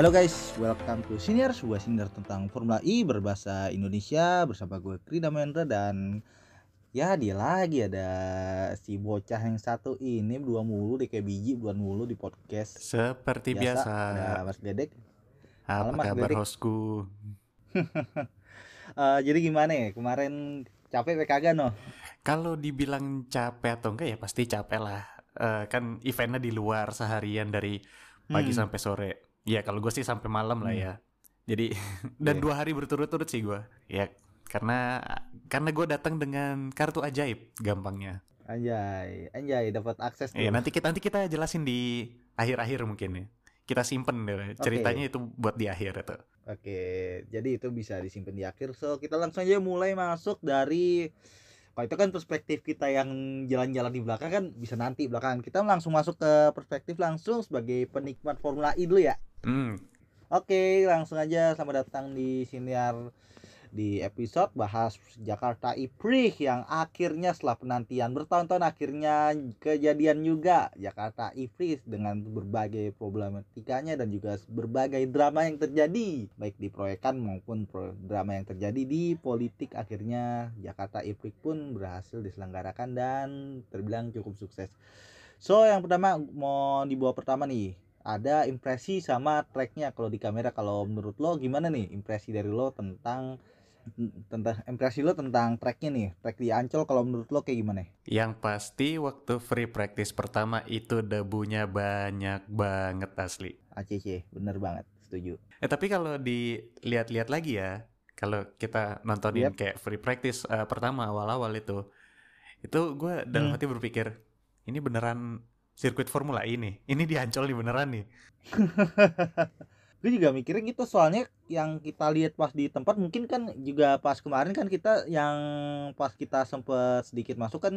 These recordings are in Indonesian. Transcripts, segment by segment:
Halo guys, welcome to Senior, sebuah senior tentang Formula E berbahasa Indonesia bersama gue Krida Mendra dan ya dia lagi ada si bocah yang satu ini dua mulu deh kayak biji bulan mulu di podcast. Seperti biasa. Ada Mas Dedek. Apa Halo, Mas kabar Dedek. hostku? Eh, jadi gimana ya kemarin capek kagak no? Kalau dibilang capek atau enggak ya pasti capek lah. Eh, kan eventnya di luar seharian dari pagi Hmm. sampai sore. Ya kalau gue sih sampai malam lah ya. Jadi dan Iya. dua hari berturut-turut sih gue. Ya karena karena gue datang dengan kartu ajaib gampangnya. Anjay, anjay dapat akses tuh. Ya nanti kita nanti kita jelasin di akhir-akhir mungkin ya. Kita simpen deh ceritanya itu buat di akhir itu. Oke, jadi itu bisa disimpan di akhir. So, kita langsung aja mulai masuk dari kalau itu kan perspektif kita yang jalan-jalan di belakang kan bisa nanti belakangan. Kita langsung masuk ke perspektif langsung sebagai penikmat Formula E dulu ya. Hmm, Oke, langsung aja selamat datang di siniar di episode bahas Jakarta E-Prix yang akhirnya setelah penantian bertahun-tahun akhirnya kejadian juga. Jakarta E-Prix dengan berbagai problematikanya dan juga berbagai drama yang terjadi. Baik di proyekan maupun drama yang terjadi di politik akhirnya Jakarta E-Prix pun berhasil diselenggarakan dan terbilang cukup sukses. So yang pertama mau dibawa pertama nih ada impresi sama tracknya kalau di kamera. Kalau menurut lo gimana nih impresi dari lo tentang tentang impresi lo tentang tracknya nih track di Ancol kalau menurut lo kayak gimana Yang pasti waktu free practice pertama itu debunya banyak banget asli. ACC bener banget setuju Eh tapi kalau dilihat-lihat lagi ya, kalau kita nontonin Yep. kayak free practice eh, pertama awal-awal itu, itu gue dalam Hmm. hati berpikir ini beneran sirkuit Formula E nih, ini di Ancol nih beneran nih. gue juga mikirnya gitu soalnya yang kita lihat pas di tempat mungkin kan juga pas kemarin kan kita yang pas kita sempet sedikit masuk kan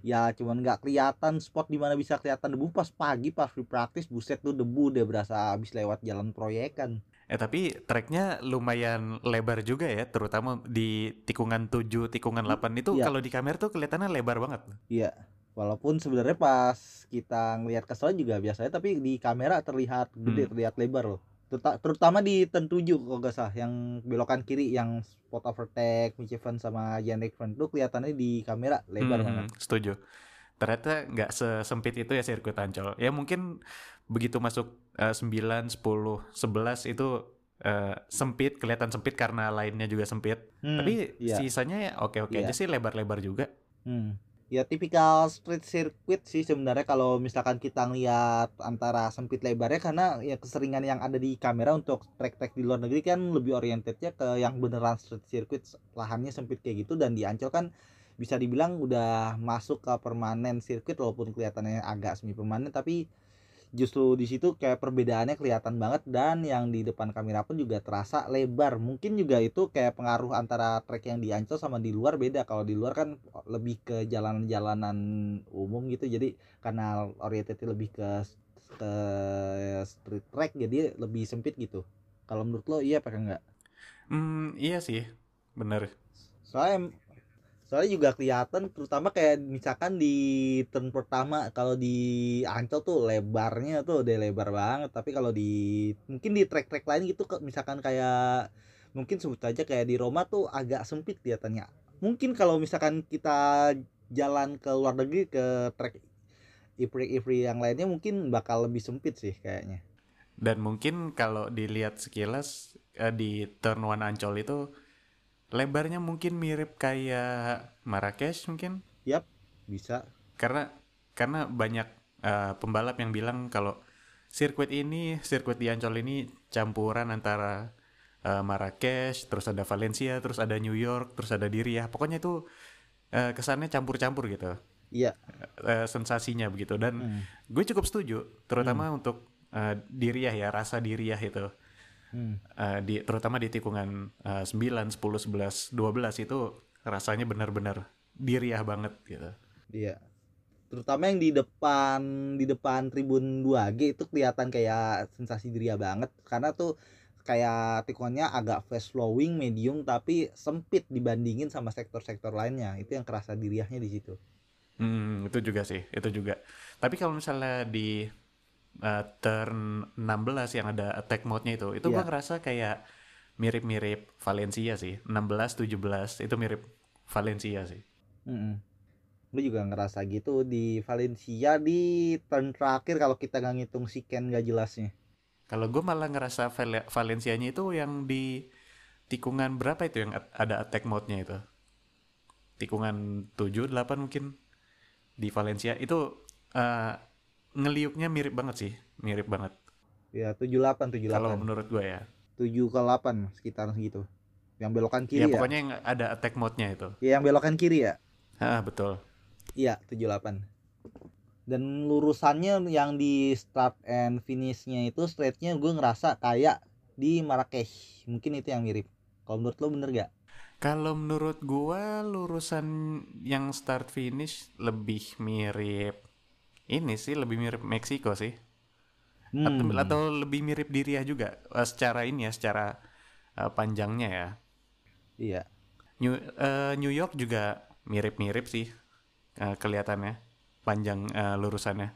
ya cuman nggak kelihatan spot di mana bisa kelihatan debu pas pagi pas free practice buset tuh debu udah berasa habis lewat jalan proyekan Eh tapi tracknya lumayan lebar juga ya, terutama di tikungan 7, tikungan 8 itu Iya. kalau di kamera tuh kelihatannya lebar banget. Iya, walaupun sebenarnya pas kita ngelihat ke sono juga biasanya tapi di kamera terlihat gede, Hmm. terlihat lebar loh. Terutama di turn 7 kalau nggak salah yang belokan kiri yang spot overtake Michivan sama Yannick Van tuh kelihatannya di kamera lebar Hmm, banget. Setuju. Ternyata nggak sesempit itu ya sirkuit Ancol. Ya mungkin begitu masuk eh, 9, 10, 11 itu eh, sempit, kelihatan sempit karena lainnya juga sempit. Hmm, Tapi iya. sisanya ya oke-oke Iya. aja sih lebar-lebar juga. Hmm. Ya tipikal street circuit sih sebenarnya kalau misalkan kita ngeliat antara sempit lebarnya karena ya keseringan yang ada di kamera untuk track-track di luar negeri kan lebih orientednya ke yang beneran street circuit lahannya sempit kayak gitu dan di Ancol kan bisa dibilang udah masuk ke permanen sirkuit walaupun kelihatannya agak semi permanen tapi justru di situ kayak perbedaannya kelihatan banget dan yang di depan kamera pun juga terasa lebar. Mungkin juga itu kayak pengaruh antara trek yang di Ancol sama di luar beda. Kalau di luar kan lebih ke jalanan-jalanan umum gitu. Jadi karena orientednya lebih ke ke street track jadi lebih sempit gitu. Kalau menurut lo iya apa enggak? Hmm, iya sih, bener. soalnya soalnya juga kelihatan terutama kayak misalkan di turn pertama kalau di Ancol tuh lebarnya tuh udah lebar banget. Tapi kalau di mungkin di trek-trek lain gitu misalkan kayak mungkin sebut aja kayak di Roma tuh agak sempit kelihatannya. Mungkin kalau misalkan kita jalan ke luar negeri ke trek Ipri-Ipri yang lainnya mungkin bakal lebih sempit sih kayaknya. Dan mungkin kalau dilihat sekilas eh, di turn one Ancol itu lebarnya mungkin mirip kayak Marrakesh mungkin. bisa. Karena karena banyak uh, pembalap yang bilang kalau sirkuit ini sirkuit di Ancol ini campuran antara uh, Marrakesh terus ada Valencia terus ada New York terus ada Diriah. Pokoknya itu uh, kesannya campur-campur gitu. Iya. Uh, sensasinya begitu. Dan Hmm. gue cukup setuju terutama untuk uh, ya rasa Diriah itu Hmm. Uh, di terutama di tikungan uh, 9, 10, 11, 12 itu rasanya benar-benar Diriah banget gitu Iya. Terutama yang di depan di depan tribun 2G itu kelihatan kayak sensasi diri banget karena tuh kayak tikungannya agak fast flowing medium tapi sempit dibandingin sama sektor-sektor lainnya. Itu yang kerasa diriahnya di situ. Hmm, itu juga sih, itu juga. Tapi kalau misalnya di uh, turn 16 yang ada attack mode-nya itu. Itu Iya. gua ngerasa kayak mirip-mirip Valencia sih. 16 17 itu mirip Valencia sih. Mm-mm. Gue juga ngerasa gitu di Valencia di turn terakhir kalau kita nggak ngitung si Ken gak jelasnya. Kalau gue malah ngerasa Val- Valencianya itu yang di tikungan berapa itu yang ada attack mode-nya itu? Tikungan 7 8 mungkin di Valencia itu uh, ngeliuknya mirip banget sih, mirip banget. Ya 78 Kalau 78. menurut gue ya. 7 ke 8 sekitar segitu. Yang belokan Ya kiri ya. pokoknya yang ada attack mode-nya itu. Ya, yang belokan kiri ya. Ah, betul. Iya, 78. Dan lurusannya yang di start and finishnya itu straightnya gue ngerasa kayak di Marrakesh. Mungkin itu yang mirip. Kalau menurut lo bener gak? Kalau menurut gua lurusan yang start finish lebih mirip ini sih lebih mirip Meksiko sih. Atau, Hmm. atau lebih mirip Diriah juga eh, secara ini ya, secara eh, panjangnya ya. Iya. New, eh, New York juga mirip-mirip sih eh, kelihatannya panjang eh, lurusannya.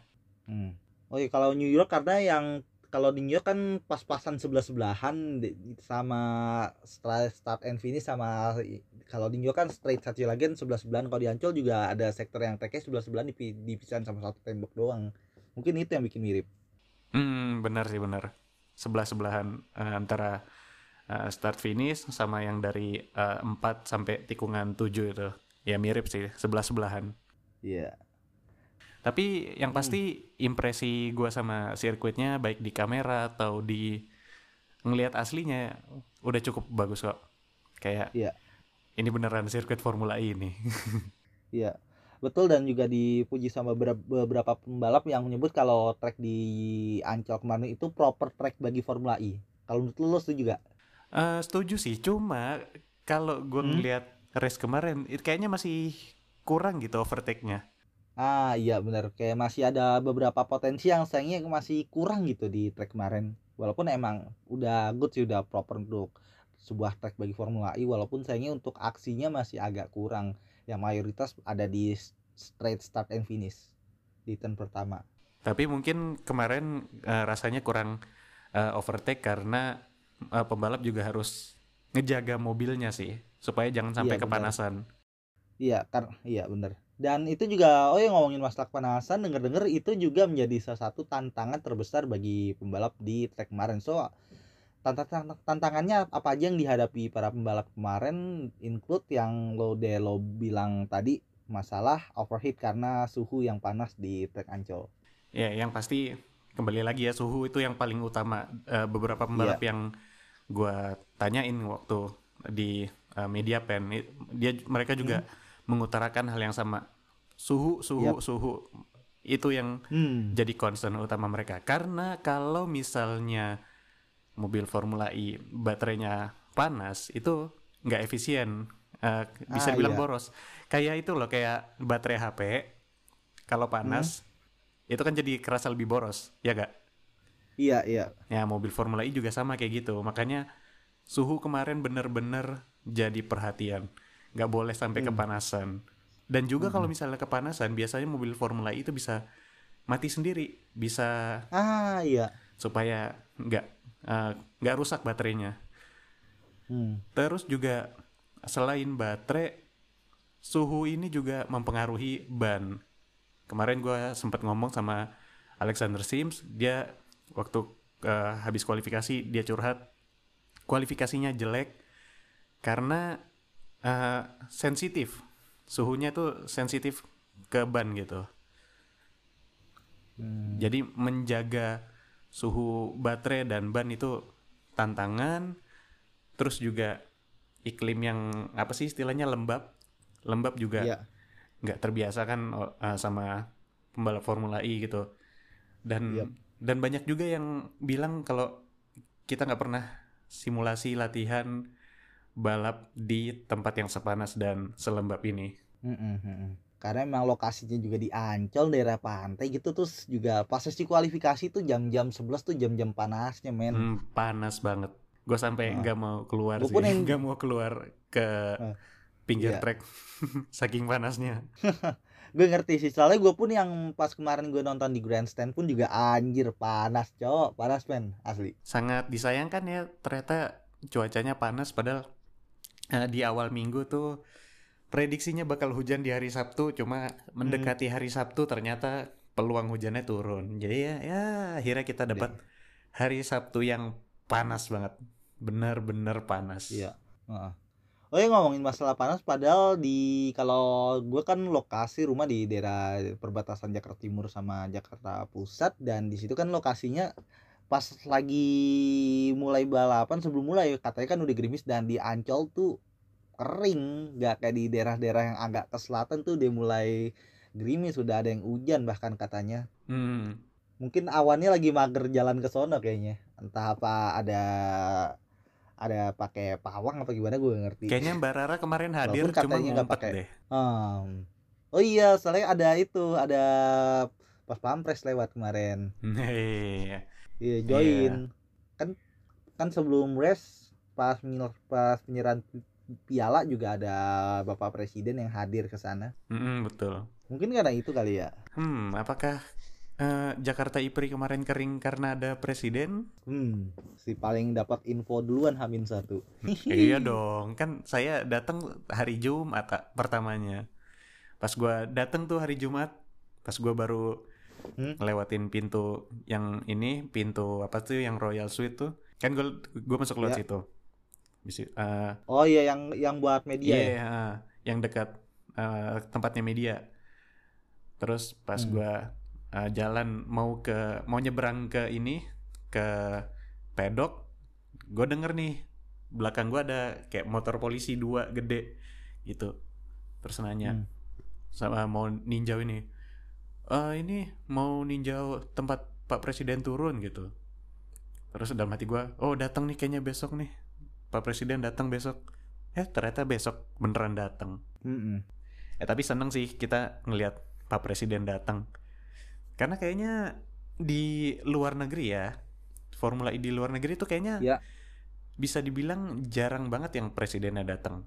Hmm. Oh iya kalau New York karena yang kalau di New York kan pas-pasan sebelah sebelahan sama start, start and finish sama kalau di New York kan straight satu lagi sebelah sebelahan kalau di Ancol juga ada sektor yang treknya sebelah sebelahan dipi- dipisahin sama satu tembok doang mungkin itu yang bikin mirip Hmm, benar sih benar. Sebelah-sebelahan eh, antara eh, start finish sama yang dari eh, 4 sampai tikungan 7 itu. Ya mirip sih, sebelah-sebelahan. iya Tapi yang Hmm. pasti impresi gua sama sirkuitnya baik di kamera atau di ngelihat aslinya udah cukup bagus kok. Kayak Iya. ini beneran sirkuit Formula E ini. iya betul dan juga dipuji sama beberapa, pembalap yang menyebut kalau track di Ancol kemarin itu proper track bagi Formula E kalau menurut lo, lo setuju gak? Eh, setuju sih, cuma kalau gua Hmm? ngelihat race kemarin, kayaknya masih kurang gitu overtake-nya. Ah iya benar kayak masih ada beberapa potensi yang sayangnya masih kurang gitu di track kemarin. Walaupun emang udah good sih udah proper untuk sebuah track bagi Formula E walaupun sayangnya untuk aksinya masih agak kurang. Yang mayoritas ada di straight start and finish di turn pertama. Tapi mungkin kemarin eh, rasanya kurang eh, overtake karena eh, pembalap juga harus ngejaga mobilnya sih supaya jangan sampai Iya, kepanasan. iya kan iya benar dan itu juga oh ya ngomongin masalah kepanasan denger-denger itu juga menjadi salah satu tantangan terbesar bagi pembalap di track kemarin so tantangan tantangannya apa aja yang dihadapi para pembalap kemarin include yang lo de lo bilang tadi masalah overheat karena suhu yang panas di trek Ancol. Ya, yang pasti kembali lagi ya suhu itu yang paling utama. Eh, beberapa pembalap Iya. yang gua tanyain waktu di eh, media pen, dia mereka juga mengutarakan hal yang sama. Suhu, suhu, Yap. suhu itu yang Hmm. jadi concern utama mereka. Karena kalau misalnya mobil Formula E baterainya panas, itu nggak efisien. Eh, bisa Ah, dibilang iya. boros. Kayak itu loh, kayak baterai HP kalau panas itu kan jadi kerasa lebih boros, ya gak? Iya iya. Ya mobil Formula E juga sama kayak gitu. Makanya suhu kemarin bener-bener jadi perhatian. Nggak boleh sampai Hmm. kepanasan. Dan juga kalau misalnya kepanasan, biasanya mobil Formula E itu bisa mati sendiri, bisa Ah iya. supaya nggak eh, nggak rusak baterainya. Hmm. Terus juga selain baterai, suhu ini juga mempengaruhi ban. Kemarin gue sempat ngomong sama Alexander Sims, dia waktu eh, habis kualifikasi dia curhat kualifikasinya jelek karena eh, sensitif, suhunya tuh sensitif ke ban gitu. Hmm. Jadi menjaga suhu baterai dan ban itu tantangan. Terus juga iklim yang apa sih istilahnya lembab. Lembab juga Iya. nggak terbiasa kan uh, sama pembalap Formula E gitu. Dan Yap. dan banyak juga yang bilang kalau kita nggak pernah simulasi latihan balap di tempat yang sepanas dan selembab ini. Mm, mm, mm, mm. Karena emang lokasinya juga di Ancol daerah pantai gitu terus juga pas sesi kualifikasi tuh jam-jam 11 tuh jam-jam panasnya men. Hmm, panas banget. Gue sampai Ah. nggak mau keluar Gua sih. pun yang- Nggak mau keluar ke Ah, pinggir iya. trek. Saking panasnya. gue ngerti sih soalnya gue pun yang pas kemarin gue nonton di grandstand pun juga anjir panas cowok panas men asli sangat disayangkan ya ternyata cuacanya panas padahal uh, di awal minggu tuh prediksinya bakal hujan di hari Sabtu cuma mendekati hari Sabtu ternyata peluang hujannya turun. Jadi ya ya akhirnya kita dapat hari Sabtu yang panas banget. Bener-bener panas. Iya. Heeh. Oh ya ngomongin masalah panas padahal di kalau gue kan lokasi rumah di daerah perbatasan Jakarta Timur sama Jakarta Pusat dan di situ kan lokasinya pas lagi mulai balapan sebelum mulai katanya kan udah gerimis dan di Ancol tuh kering nggak kayak di daerah-daerah yang agak ke selatan tuh udah mulai gerimis sudah ada yang hujan bahkan katanya hmm. mungkin awannya lagi mager jalan ke sono kayaknya entah apa ada ada pakai pawang apa gimana gue ngerti kayaknya Mbak Rara kemarin hadir Walaupun katanya nggak pakai. deh Hmm. oh iya soalnya ada itu ada pas pampres lewat kemarin Iya. iya join kan kan sebelum race pas pas penyerahan pi- piala juga ada bapak presiden yang hadir ke sana Mm-mm, betul mungkin karena itu kali ya Hmm, apakah eh, Jakarta IPRI kemarin kering karena ada presiden? hmm si paling dapat info duluan Hamin satu iya dong, kan saya datang hari Jumat pertamanya. Pas gua datang tuh hari Jumat, pas gua baru Hmm? ngelewatin pintu yang ini, pintu apa tuh yang Royal Suite tuh, kan gua gua masuk lewat Ya. situ. Bisi, eh, oh iya yang yang buat media Iya, ya yang dekat eh, tempatnya media. Terus pas Hmm. gua eh, jalan mau ke mau nyebrang ke ini ke pedok, gue denger nih belakang gua ada kayak motor polisi dua gede gitu. Terus nanya Hmm. sama mau ninjau ini. "Eh, ini mau ninjau tempat Pak Presiden turun gitu. Terus dalam hati gua, oh datang nih kayaknya besok nih. Pak Presiden datang besok. Eh ternyata besok beneran datang. Mm-mm. Eh tapi seneng sih kita ngelihat Pak Presiden datang. Karena kayaknya di luar negeri ya, Formula E di luar negeri tuh kayaknya Ya. bisa dibilang jarang banget yang presidennya datang.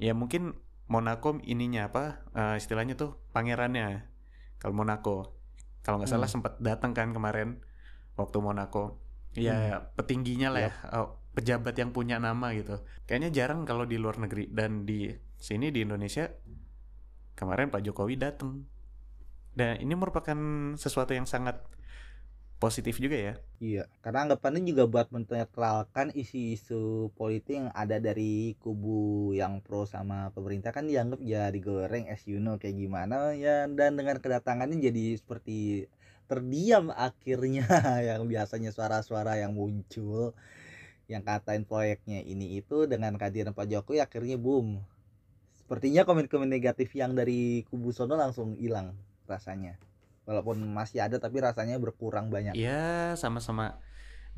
Ya mungkin Monaco ininya apa eh, istilahnya tuh pangerannya. Kalau Monaco, kalau nggak salah Hmm. sempat datang kan kemarin waktu Monaco. Ya petingginya lah ya, eh, pejabat yang punya nama gitu. Kayaknya jarang kalau di luar negeri dan di sini di Indonesia kemarin Pak Jokowi datang. Dan ini merupakan sesuatu yang sangat positif juga ya. Iya, karena anggapannya juga buat menetralkan isu-isu politik yang ada dari kubu yang pro sama pemerintah kan dianggap ya digoreng as you know kayak gimana ya dan dengan kedatangannya jadi seperti terdiam akhirnya yang biasanya suara-suara yang muncul yang katain proyeknya ini itu dengan kehadiran Pak Jokowi akhirnya boom. Sepertinya komen-komen negatif yang dari kubu sono langsung hilang rasanya. Walaupun masih ada tapi rasanya berkurang banyak. Ya sama-sama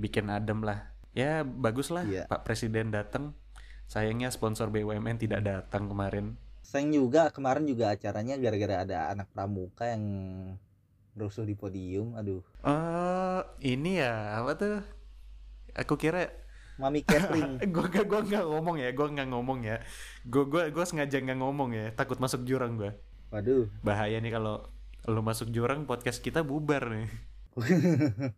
bikin adem lah. Ya bagus lah Iya. Pak Presiden datang. Sayangnya sponsor BUMN tidak datang kemarin. Sayang juga kemarin juga acaranya gara-gara ada anak pramuka yang rusuh di podium. Aduh, Eh ini ya apa tuh? Aku kira Mami Catherine. gua gak gua nggak ngomong ya, gua nggak ngomong ya. Gua gua gua sengaja nggak ngomong ya, takut masuk jurang gua. Waduh, Bahaya nih kalau lu masuk jurang podcast kita bubar nih.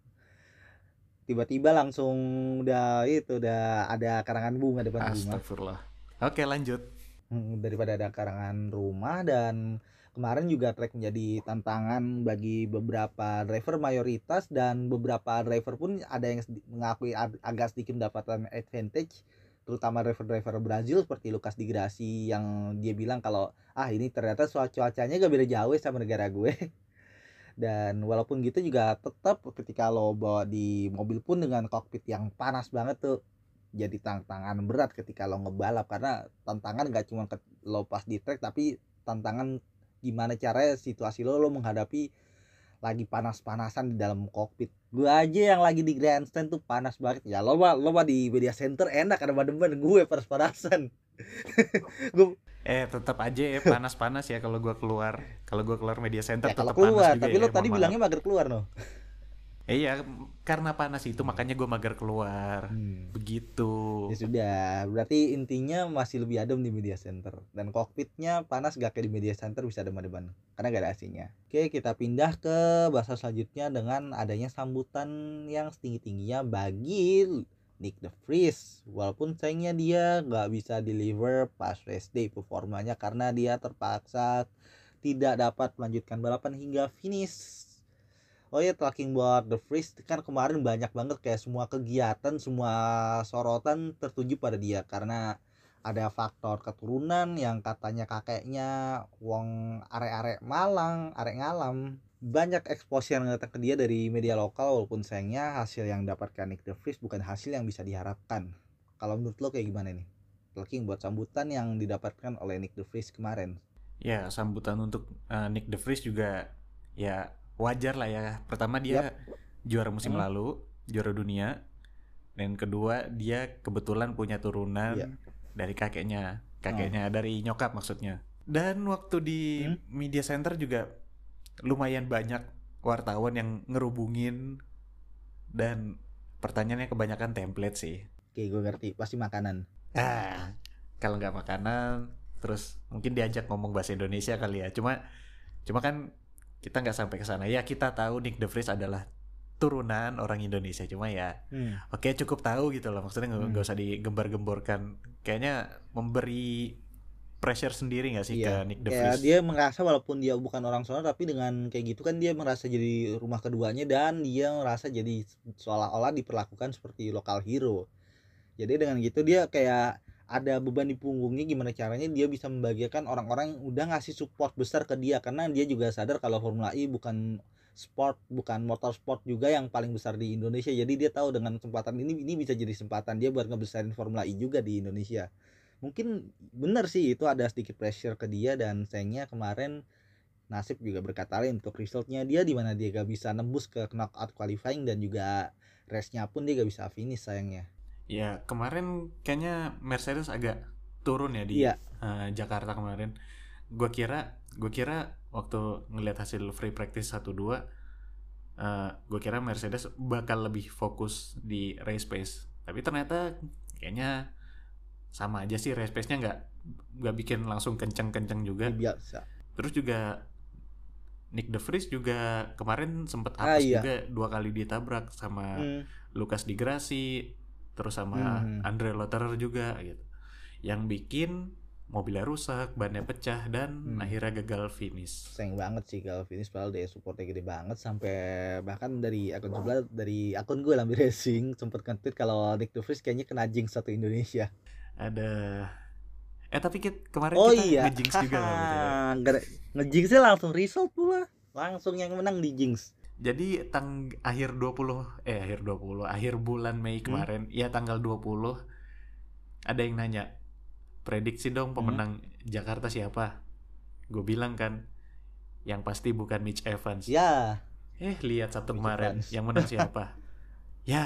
tiba-tiba langsung udah itu udah ada karangan bunga depan rumah. Astagfirullah. Oke lanjut. Hmm, daripada ada karangan rumah dan kemarin juga trek menjadi tantangan bagi beberapa driver mayoritas dan beberapa driver pun ada yang mengakui ag- agak sedikit mendapatkan advantage terutama driver-driver Brazil seperti Lucas Di Grassi yang dia bilang kalau ah ini ternyata cuacanya gak beda jauh ya sama negara gue. Dan walaupun gitu juga tetap ketika lo bawa di mobil pun dengan kokpit yang panas banget tuh jadi tantangan berat ketika lo ngebalap. Karena tantangan gak cuma ke, lo pas di track tapi tantangan gimana caranya situasi lo lo menghadapi lagi panas-panasan di dalam kokpit gue aja yang lagi di grandstand tuh panas banget ya lo mah lo mah di media center enak ada demen gue panas-panasan gue Eh tetap aja ya panas-panas ya kalau gua keluar. Kalau gua keluar media center ya kalau tetap panas keluar juga tapi ya, lo tadi maaf. bilangnya mager keluar no Eh, iya, karena panas itu makanya gue mager keluar. Hmm. Begitu. Ya sudah, berarti intinya masih lebih adem di media center dan kokpitnya panas gak kayak di media center bisa adem-ademan karena gak ada AC-nya. Oke, kita pindah ke bahasa selanjutnya dengan adanya sambutan yang setinggi-tingginya bagi Nick the Freeze. Walaupun sayangnya dia gak bisa deliver pas race day performanya karena dia terpaksa tidak dapat melanjutkan balapan hingga finish oh ya talking buat The Freeze kan kemarin banyak banget kayak semua kegiatan semua sorotan tertuju pada dia. Karena ada faktor keturunan yang katanya kakeknya wong arek-arek Malang arek ngalam banyak exposure yang datang ke dia dari media lokal walaupun sayangnya hasil yang dapatkan Nick The Freeze bukan hasil yang bisa diharapkan. Kalau menurut lo kayak gimana nih? Talking buat sambutan yang didapatkan oleh Nick The Freeze kemarin. Ya, sambutan untuk uh, Nick De Vries juga ya wajar lah ya. Pertama dia juara musim Hmm. lalu, juara dunia. Dan kedua dia kebetulan punya turunan Iya. dari kakeknya, kakeknya dari nyokap maksudnya. Dan waktu di Hmm. media center juga lumayan banyak wartawan yang ngerubungin dan pertanyaannya kebanyakan template sih. oke gue ngerti pasti makanan Ah, kalau nggak makanan, terus mungkin diajak ngomong bahasa Indonesia kali ya. Cuma, cuma kan kita nggak sampai ke sana. Ya kita tahu Nick De Vries adalah turunan orang Indonesia. Cuma ya, hmm. oke cukup tahu gitu loh. Maksudnya nggak Hmm. usah digembar-gemborkan. Kayaknya memberi pressure sendiri nggak sih Iya, ke Nick De kayak Vries? dia merasa walaupun dia bukan orang sana tapi dengan kayak gitu kan dia merasa jadi rumah keduanya dan dia merasa jadi seolah-olah diperlakukan seperti lokal hero jadi dengan gitu dia kayak ada beban di punggungnya gimana caranya dia bisa membagikan orang-orang yang udah ngasih support besar ke dia karena dia juga sadar kalau Formula E bukan sport bukan motorsport juga yang paling besar di Indonesia. Jadi dia tahu dengan kesempatan ini ini bisa jadi kesempatan dia buat ngebesarin Formula E juga di Indonesia. Mungkin benar sih itu ada sedikit pressure ke dia dan sayangnya kemarin nasib juga berkata lain untuk resultnya dia di mana dia gak bisa nembus ke knockout qualifying dan juga race-nya pun dia gak bisa finish sayangnya Ya kemarin kayaknya Mercedes agak turun ya di Iya. eh, Jakarta kemarin. Gua kira, gua kira waktu ngelihat hasil free practice 1-2 eh gue kira Mercedes bakal lebih fokus di race pace. Tapi ternyata kayaknya sama aja sih race pace-nya nggak nggak bikin langsung kenceng-kenceng juga. Dia biasa Terus juga Nick De Vries juga kemarin sempet Ah, apes iya. juga dua kali ditabrak sama Hmm, Lucas Di Grassi terus sama Hmm. Andre Lotterer juga gitu yang bikin mobilnya rusak bannya pecah dan Hmm. akhirnya gagal finish sayang banget sih kalau finish padahal dia supportnya gede banget sampai bahkan dari akun sebelah dari akun gue Lambi Racing sempet nge-tweet kalau Nick De Vries kayaknya kena jinx satu Indonesia ada eh tapi kit- kemarin oh kita iya ngejinx juga. Nggak ada- ngejinxnya langsung result pula langsung yang menang di jinx jadi tang akhir 20 eh akhir 20 akhir bulan Mei Hmm. kemarin ya tanggal 20 ada yang nanya prediksi dong Hmm. pemenang Jakarta siapa gue bilang kan yang pasti bukan Mitch Evans ya Eh lihat satu Mitch kemarin Evans. yang menang siapa? ya,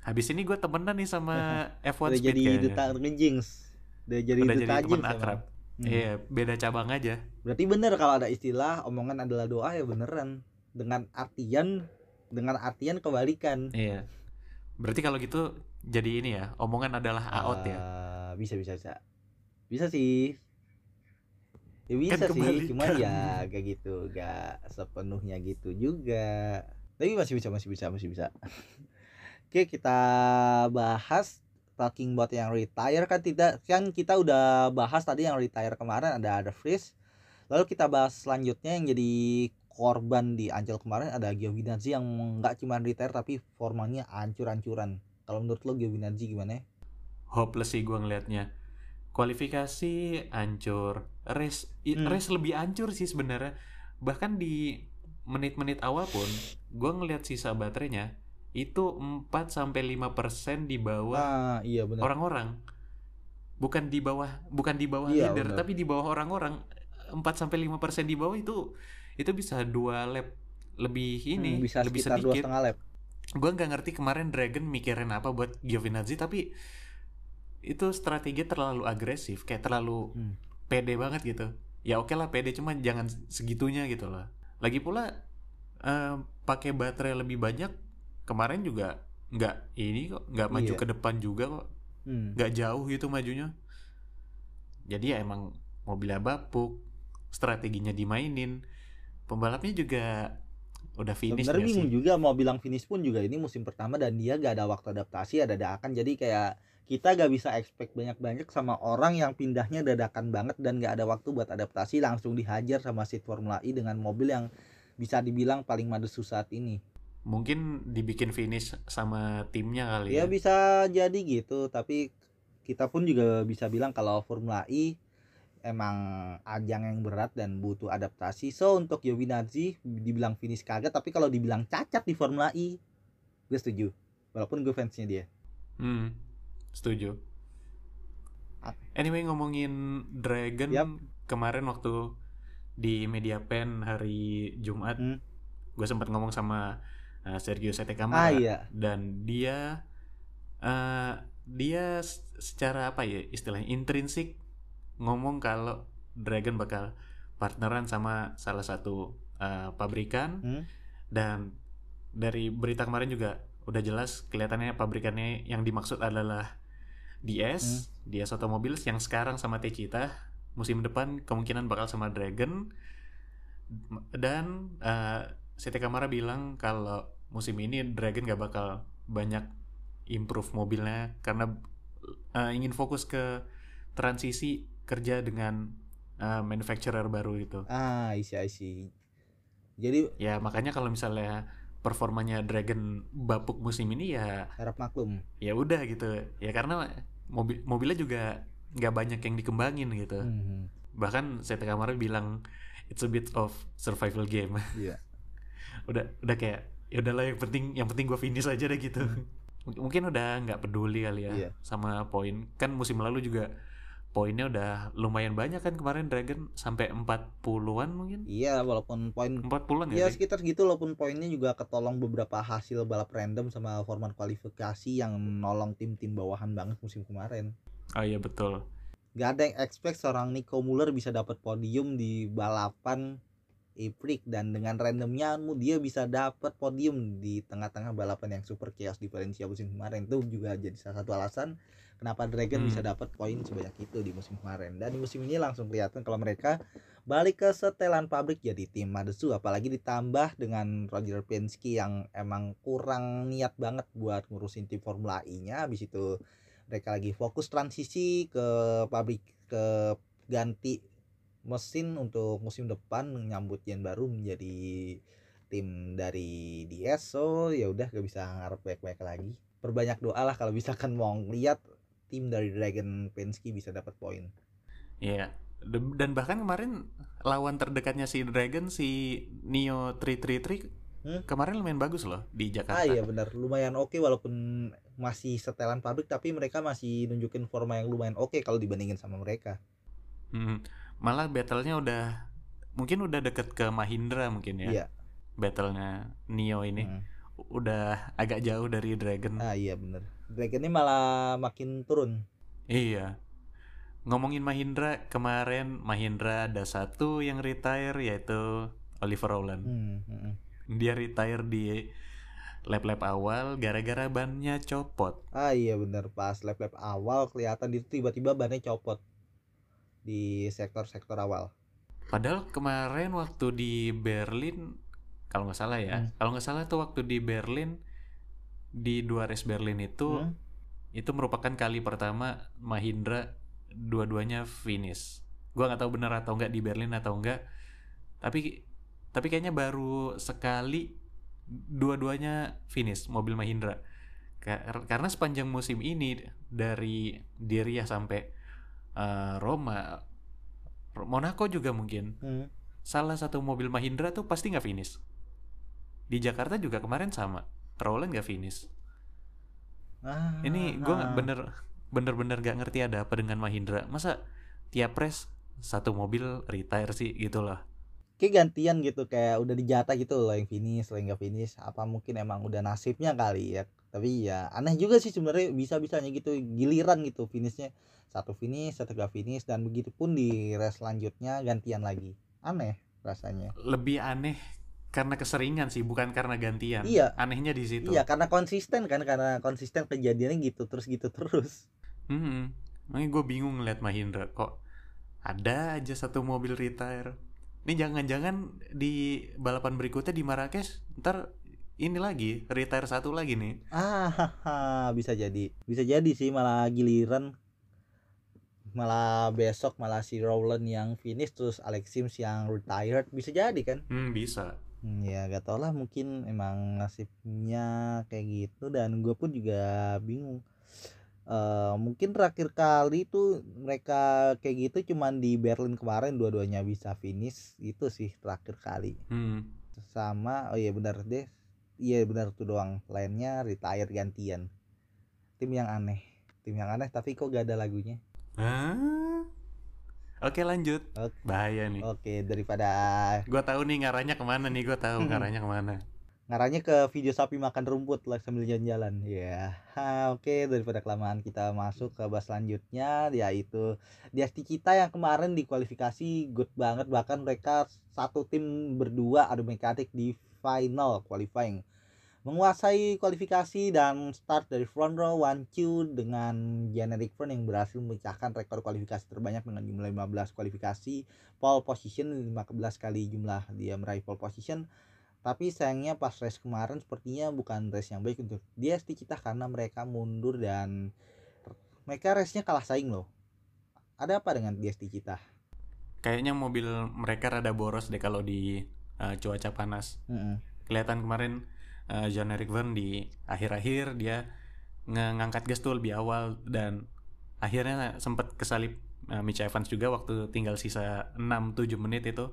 habis ini gue temenan nih sama F1 udah Speed jadi kayaknya. duta ngejinx udah jadi Udah duta jadi emang. akrab. Hmm. Iya, beda cabang aja. berarti bener kalau ada istilah omongan adalah doa ya beneran dengan artian dengan artian kebalikan. Iya. Berarti kalau gitu jadi ini ya, omongan adalah out ya. Eh, bisa bisa bisa. Bisa sih. Ya bisa Kan sih cuman ya kayak gitu gak sepenuhnya gitu juga. Tapi masih bisa masih bisa masih bisa. Oke kita bahas talking about yang retire kan tidak kan kita udah bahas tadi yang retire kemarin ada ada freeze lalu kita bahas selanjutnya yang jadi korban di Ancol kemarin ada Giovinazzi yang nggak cuma retire tapi formanya ancur-ancuran kalau menurut lo Giovinazzi gimana Hopeless sih gue ngelihatnya. Kualifikasi hancur, race Hmm. race lebih hancur sih sebenarnya. Bahkan di menit-menit awal pun gue ngelihat sisa baterainya itu 4 sampai 5% di bawah Ah iya benar. orang-orang bukan di bawah bukan di bawah Iya, leader benar. tapi di bawah orang-orang 4 sampai 5% di bawah itu itu bisa dua lap lebih ini Hmm, bisa lebih sekitar dua sedikit setengah lap. gue nggak ngerti kemarin Dragon mikirin apa buat Giovinazzi tapi itu strategi terlalu agresif kayak terlalu Hmm. pede banget gitu ya oke lah pede cuman jangan segitunya gitu loh lagi pula eh, pakai baterai lebih banyak kemarin juga nggak ini kok nggak maju Iya. ke depan juga kok Hmm. nggak jauh gitu majunya jadi ya emang mobilnya bapuk strateginya dimainin pembalapnya juga udah finish Sebenarnya nggak bingung sih. juga mau bilang finish pun juga ini musim pertama dan dia gak ada waktu adaptasi ada dadakan. Jadi kayak kita gak bisa expect banyak-banyak sama orang yang pindahnya dadakan banget dan gak ada waktu buat adaptasi langsung dihajar sama seat Formula E dengan mobil yang bisa dibilang paling madesu saat ini. mungkin dibikin finish sama timnya kali Ya ya. bisa jadi gitu tapi kita pun juga bisa bilang kalau Formula E emang ajang yang berat dan butuh adaptasi. So untuk Giovinazzi dibilang finish kagak tapi kalau dibilang cacat di Formula E gue setuju. Walaupun gue fansnya dia. Hmm, setuju. Anyway ngomongin Dragon Yap. kemarin waktu di Media Pen hari Jumat, Hmm. gue sempat ngomong sama uh, Sergio Sete Ah iya. dan dia uh, dia secara apa ya istilahnya intrinsik ngomong kalau Dragon bakal partneran sama salah satu uh, pabrikan Hmm. dan dari berita kemarin juga udah jelas kelihatannya pabrikannya yang dimaksud adalah DS, DS Automobiles yang sekarang sama Techita, musim depan kemungkinan bakal sama Dragon. Dan eh CT Camara bilang kalau musim ini Dragon gak bakal banyak improve mobilnya karena eh, ingin fokus ke transisi kerja dengan eh, manufacturer baru itu. Ah, isi isi. Jadi Ya makanya kalau misalnya performanya Dragon bapuk musim ini ya harap maklum. ya udah gitu ya karena mobil mobilnya juga nggak banyak yang dikembangin gitu Hmm. bahkan saya kemarin bilang it's a bit of survival game Iya. udah udah kayak ya udahlah yang penting yang penting gue finish aja deh gitu Mungkin- mungkin udah nggak peduli kali ya Iya. sama poin kan musim lalu juga poinnya udah lumayan banyak kan kemarin Dragon sampai 40-an mungkin? Iya, walaupun poin 40-an ya ya sih sekitar gitu walaupun poinnya juga ketolong beberapa hasil balap random sama format kualifikasi yang nolong tim-tim bawahan banget musim kemarin. oh iya betul. Gak ada yang expect seorang Nico Muller bisa dapat podium di balapan April dan dengan randomnya dia bisa dapat podium di tengah-tengah balapan yang super chaos di Valencia musim kemarin. Itu juga jadi salah satu alasan kenapa Dragon Hmm. bisa dapat poin sebanyak itu di musim kemarin. Dan di musim ini langsung kelihatan kalau mereka balik ke setelan pabrik jadi tim Madesu. Apalagi ditambah dengan Roger Penske yang emang kurang niat banget buat ngurusin tim Formula E-nya. Habis itu mereka lagi fokus transisi ke pabrik ke ganti mesin untuk musim depan menyambut yang baru menjadi tim dari DS so ya udah gak bisa ngarep baik-baik lagi. Perbanyak doa lah kalau misalkan mau ngeliat tim dari Dragon Penske bisa dapat poin Iya. D- Dan bahkan kemarin lawan terdekatnya si Dragon si Neo 333 Hmm? kemarin lumayan bagus loh di Jakarta. ah iya benar lumayan oke walaupun masih setelan pabrik tapi mereka masih nunjukin forma yang lumayan oke kalau dibandingin sama mereka Hmm. Malah battle-nya udah mungkin udah deket ke Mahindra mungkin ya. iya Battle-nya Neo ini Hmm. udah agak jauh dari Dragon. ah iya bener Dragon ini malah makin turun Iya. Ngomongin Mahindra kemarin Mahindra ada satu yang retire yaitu Oliver Rowland. Hmm, hmm. Dia retire di lap-lap awal gara-gara bannya copot. Ah iya bener pas lap lap awal kelihatan itu tiba-tiba bannya copot di sektor-sektor awal. Padahal kemarin waktu di Berlin, kalau nggak salah ya, Hmm. kalau nggak salah tuh waktu di Berlin di dua race Berlin itu Hmm? itu merupakan kali pertama Mahindra dua-duanya finish. Gua nggak tahu benar atau nggak di Berlin atau enggak, tapi tapi kayaknya baru sekali dua-duanya finish mobil Mahindra. Ka- Karena sepanjang musim ini dari Diriyah sampai eh, Roma, Monaco juga mungkin Hmm. salah satu mobil Mahindra tuh pasti nggak finish. Di Jakarta juga kemarin sama, Rowland nggak finish. Ah, Ini gue ah. bener bener-bener gak ngerti ada apa dengan Mahindra. Masa tiap race satu mobil retire sih gitu loh. Kayak gantian gitu kayak udah dijatah gitu loh yang finish, lo yang nggak finish. Apa mungkin emang udah nasibnya kali ya. Tapi ya aneh juga sih sebenarnya bisa-bisanya gitu giliran gitu finishnya satu finish, satu gak finish dan begitu pun di race selanjutnya gantian lagi. Aneh rasanya. Lebih aneh karena keseringan sih, bukan karena gantian. Iya. Anehnya di situ. Iya, karena konsisten kan, karena konsisten kejadiannya gitu terus gitu terus. Hmm, makanya gue bingung ngeliat Mahindra kok ada aja satu mobil retire. Ini jangan-jangan di balapan berikutnya di Marrakesh ntar ini lagi retire satu lagi nih. Ah, bisa jadi. Bisa jadi sih malah giliran malah besok malah si Rowland yang finish terus Alex Sims yang retired bisa jadi kan? Hmm, bisa. Hmm, ya gak tau lah mungkin emang nasibnya kayak gitu dan gue pun juga bingung Eh, mungkin terakhir kali tuh mereka kayak gitu cuman di Berlin kemarin dua-duanya bisa finish itu sih terakhir kali Hmm. sama oh iya benar deh iya benar tuh doang lainnya retire gantian tim yang aneh tim yang aneh tapi kok gak ada lagunya Hah? Oke lanjut. Oke. Bahaya nih. oke daripada Gue tahu nih ngarahnya ke mana nih. Gue tahu Hmm. ngarahnya ke mana. ngarahnya ke video sapi makan rumput lah sambil jalan-jalan ya Ha, oke daripada kelamaan kita masuk ke bahas selanjutnya yaitu Diasti kita yang kemarin di kualifikasi good banget bahkan mereka satu tim berdua adu mekanik di final qualifying menguasai kualifikasi dan start dari front row one two dengan generic front yang berhasil memecahkan rekor kualifikasi terbanyak dengan jumlah 15 kualifikasi pole position 15 kali jumlah dia meraih pole position tapi sayangnya pas race kemarin sepertinya bukan race yang baik untuk DST kita karena mereka mundur dan mereka race-nya kalah saing loh ada apa dengan DST kita Kayaknya mobil mereka rada boros deh kalau di uh, cuaca panas. Mm-mm. Kelihatan kemarin uh, John Eric Verne di akhir-akhir dia ngangkat gas tuh lebih awal dan akhirnya sempat kesalip uh, Mitch Evans juga waktu tinggal sisa 6-7 menit itu.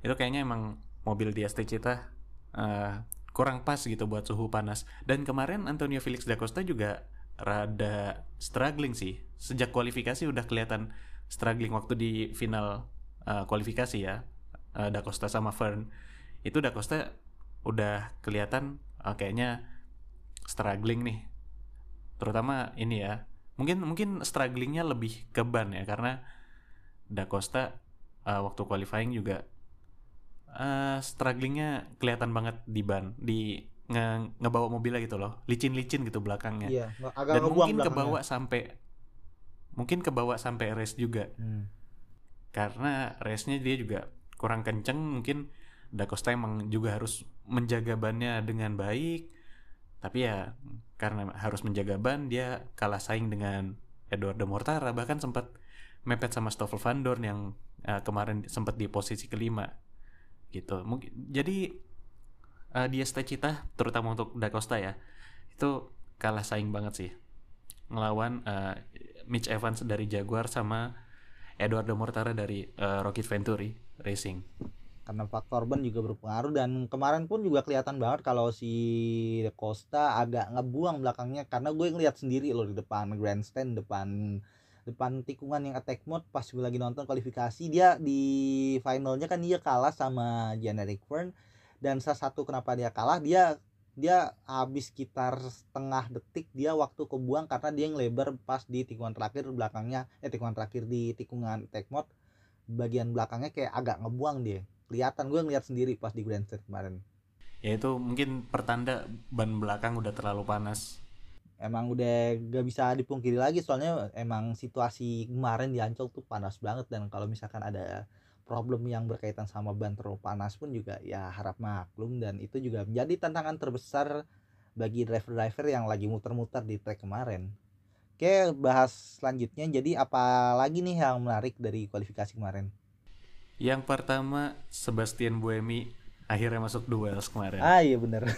Itu kayaknya emang mobil di ST Cita uh, kurang pas gitu buat suhu panas. Dan kemarin Antonio Felix da Costa juga rada struggling sih. Sejak kualifikasi udah kelihatan struggling waktu di final uh, kualifikasi ya. Uh, da Costa sama Fern. Itu da Costa udah kelihatan uh, kayaknya struggling nih. Terutama ini ya. Mungkin mungkin strugglingnya lebih ke ban ya karena da Costa uh, waktu qualifying juga uh, strugglingnya kelihatan banget di ban di nge ngebawa mobilnya gitu loh licin-licin gitu belakangnya iya agak dan mungkin belakangnya. kebawa sampai mungkin kebawa sampai race juga Hmm. karena race-nya dia juga kurang kenceng mungkin Da Costa emang juga harus menjaga bannya dengan baik. Tapi ya karena harus menjaga ban dia kalah saing dengan Eduardo Mortara. Bahkan sempat mepet sama Stoffel Van Dorn yang uh, kemarin sempat di posisi kelima. Gitu. Mungkin jadi uh, dia Cita terutama untuk Da Costa ya itu kalah saing banget sih. Ngelawan uh, Mitch Evans dari Jaguar sama Eduardo Mortara dari uh, Rocket Venturi Racing karena faktor ban juga berpengaruh dan kemarin pun juga kelihatan banget kalau si De Costa agak ngebuang belakangnya karena gue ngeliat sendiri loh di depan grandstand depan depan tikungan yang attack mode pas gue lagi nonton kualifikasi. Dia di finalnya kan dia kalah sama Generic Fern dan salah satu kenapa dia kalah dia dia habis sekitar setengah detik dia waktu kebuang karena dia ngelebar pas di tikungan terakhir belakangnya eh tikungan terakhir di tikungan attack mode. Bagian belakangnya kayak agak ngebuang dia kelihatan gue ngeliat sendiri pas di grandstand kemarin ya itu mungkin pertanda ban belakang udah terlalu panas emang udah gak bisa dipungkiri lagi soalnya emang situasi kemarin di Ancol tuh panas banget dan kalau misalkan ada problem yang berkaitan sama ban terlalu panas pun juga ya harap maklum dan itu juga menjadi tantangan terbesar bagi driver-driver yang lagi muter-muter di track kemarin. Oke, bahas selanjutnya. Jadi apa lagi nih yang menarik dari kualifikasi kemarin? Yang pertama Sebastian Buemi akhirnya masuk duels kemarin Ah iya bener.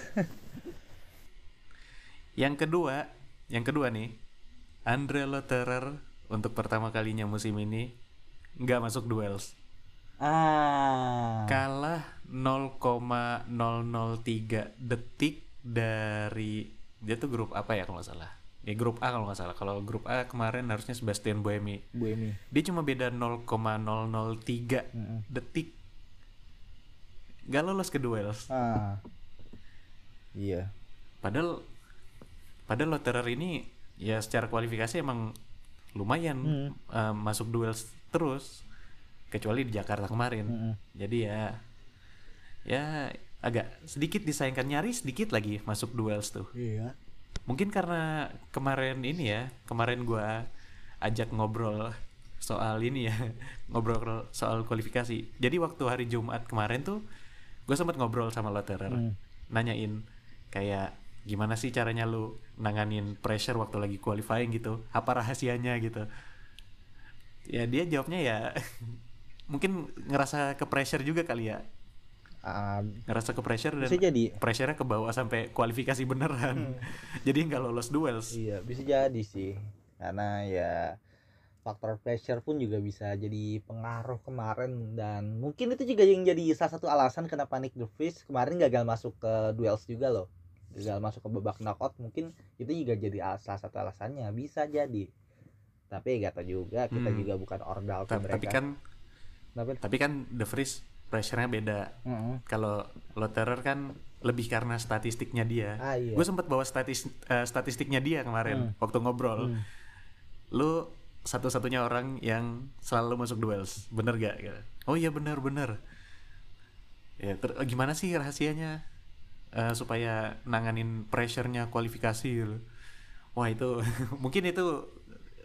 yang kedua yang kedua nih Andre Lotterer untuk pertama kalinya musim ini nggak masuk duels Ah. kalah 0,003 detik dari dia tuh grup apa ya kalau nggak salah ya grup A kalau nggak salah kalau grup A kemarin harusnya Sebastian Buemi Bu Emi. dia cuma beda 0,003 Mm-mm. detik nggak lolos ke duels Ah. Iya. padahal padahal Lotterer ini ya secara kualifikasi emang lumayan Hmm. eh, masuk duels terus kecuali di Jakarta kemarin jadi ya ya agak sedikit disayangkan nyaris sedikit lagi masuk duels tuh. Iya. Mungkin karena kemarin ini ya, kemarin gua ajak ngobrol soal ini ya, ngobrol soal kualifikasi. Jadi waktu hari Jumat kemarin tuh gue sempat ngobrol sama Lotterer, Hmm. nanyain kayak gimana sih caranya lu nanganin pressure waktu lagi qualifying gitu, apa rahasianya gitu. Ya dia jawabnya ya mungkin ngerasa ke pressure juga kali ya, Ah, ngerasa ke pressure dan bisa jadi. pressure-nya ke bawah sampai kualifikasi beneran. Jadi nggak lolos duels. Iya, bisa jadi sih. Karena ya faktor pressure pun juga bisa jadi pengaruh kemarin dan mungkin itu juga yang jadi salah satu alasan kenapa Nick DeVries kemarin gagal masuk ke duels juga loh. Gagal masuk ke babak knockout mungkin itu juga jadi al- salah satu alasannya bisa jadi. Tapi gak tau juga kita Hmm. juga bukan ordal Ta- mereka. Tapi kan Kenapa? tapi kan The Freeze pressure-nya beda. Mm-mm. Kalau Lotterer kan lebih karena statistiknya dia. Ah iya. Gue sempet bawa statis eh, statistiknya dia kemarin waktu ngobrol. Hmm. Lu satu-satunya orang yang selalu masuk duels, bener gak? Gitu. Oh iya bener bener. Ya ter- eh, gimana sih rahasianya eh, supaya nanganin pressure-nya kualifikasi gitu? Wah itu mungkin itu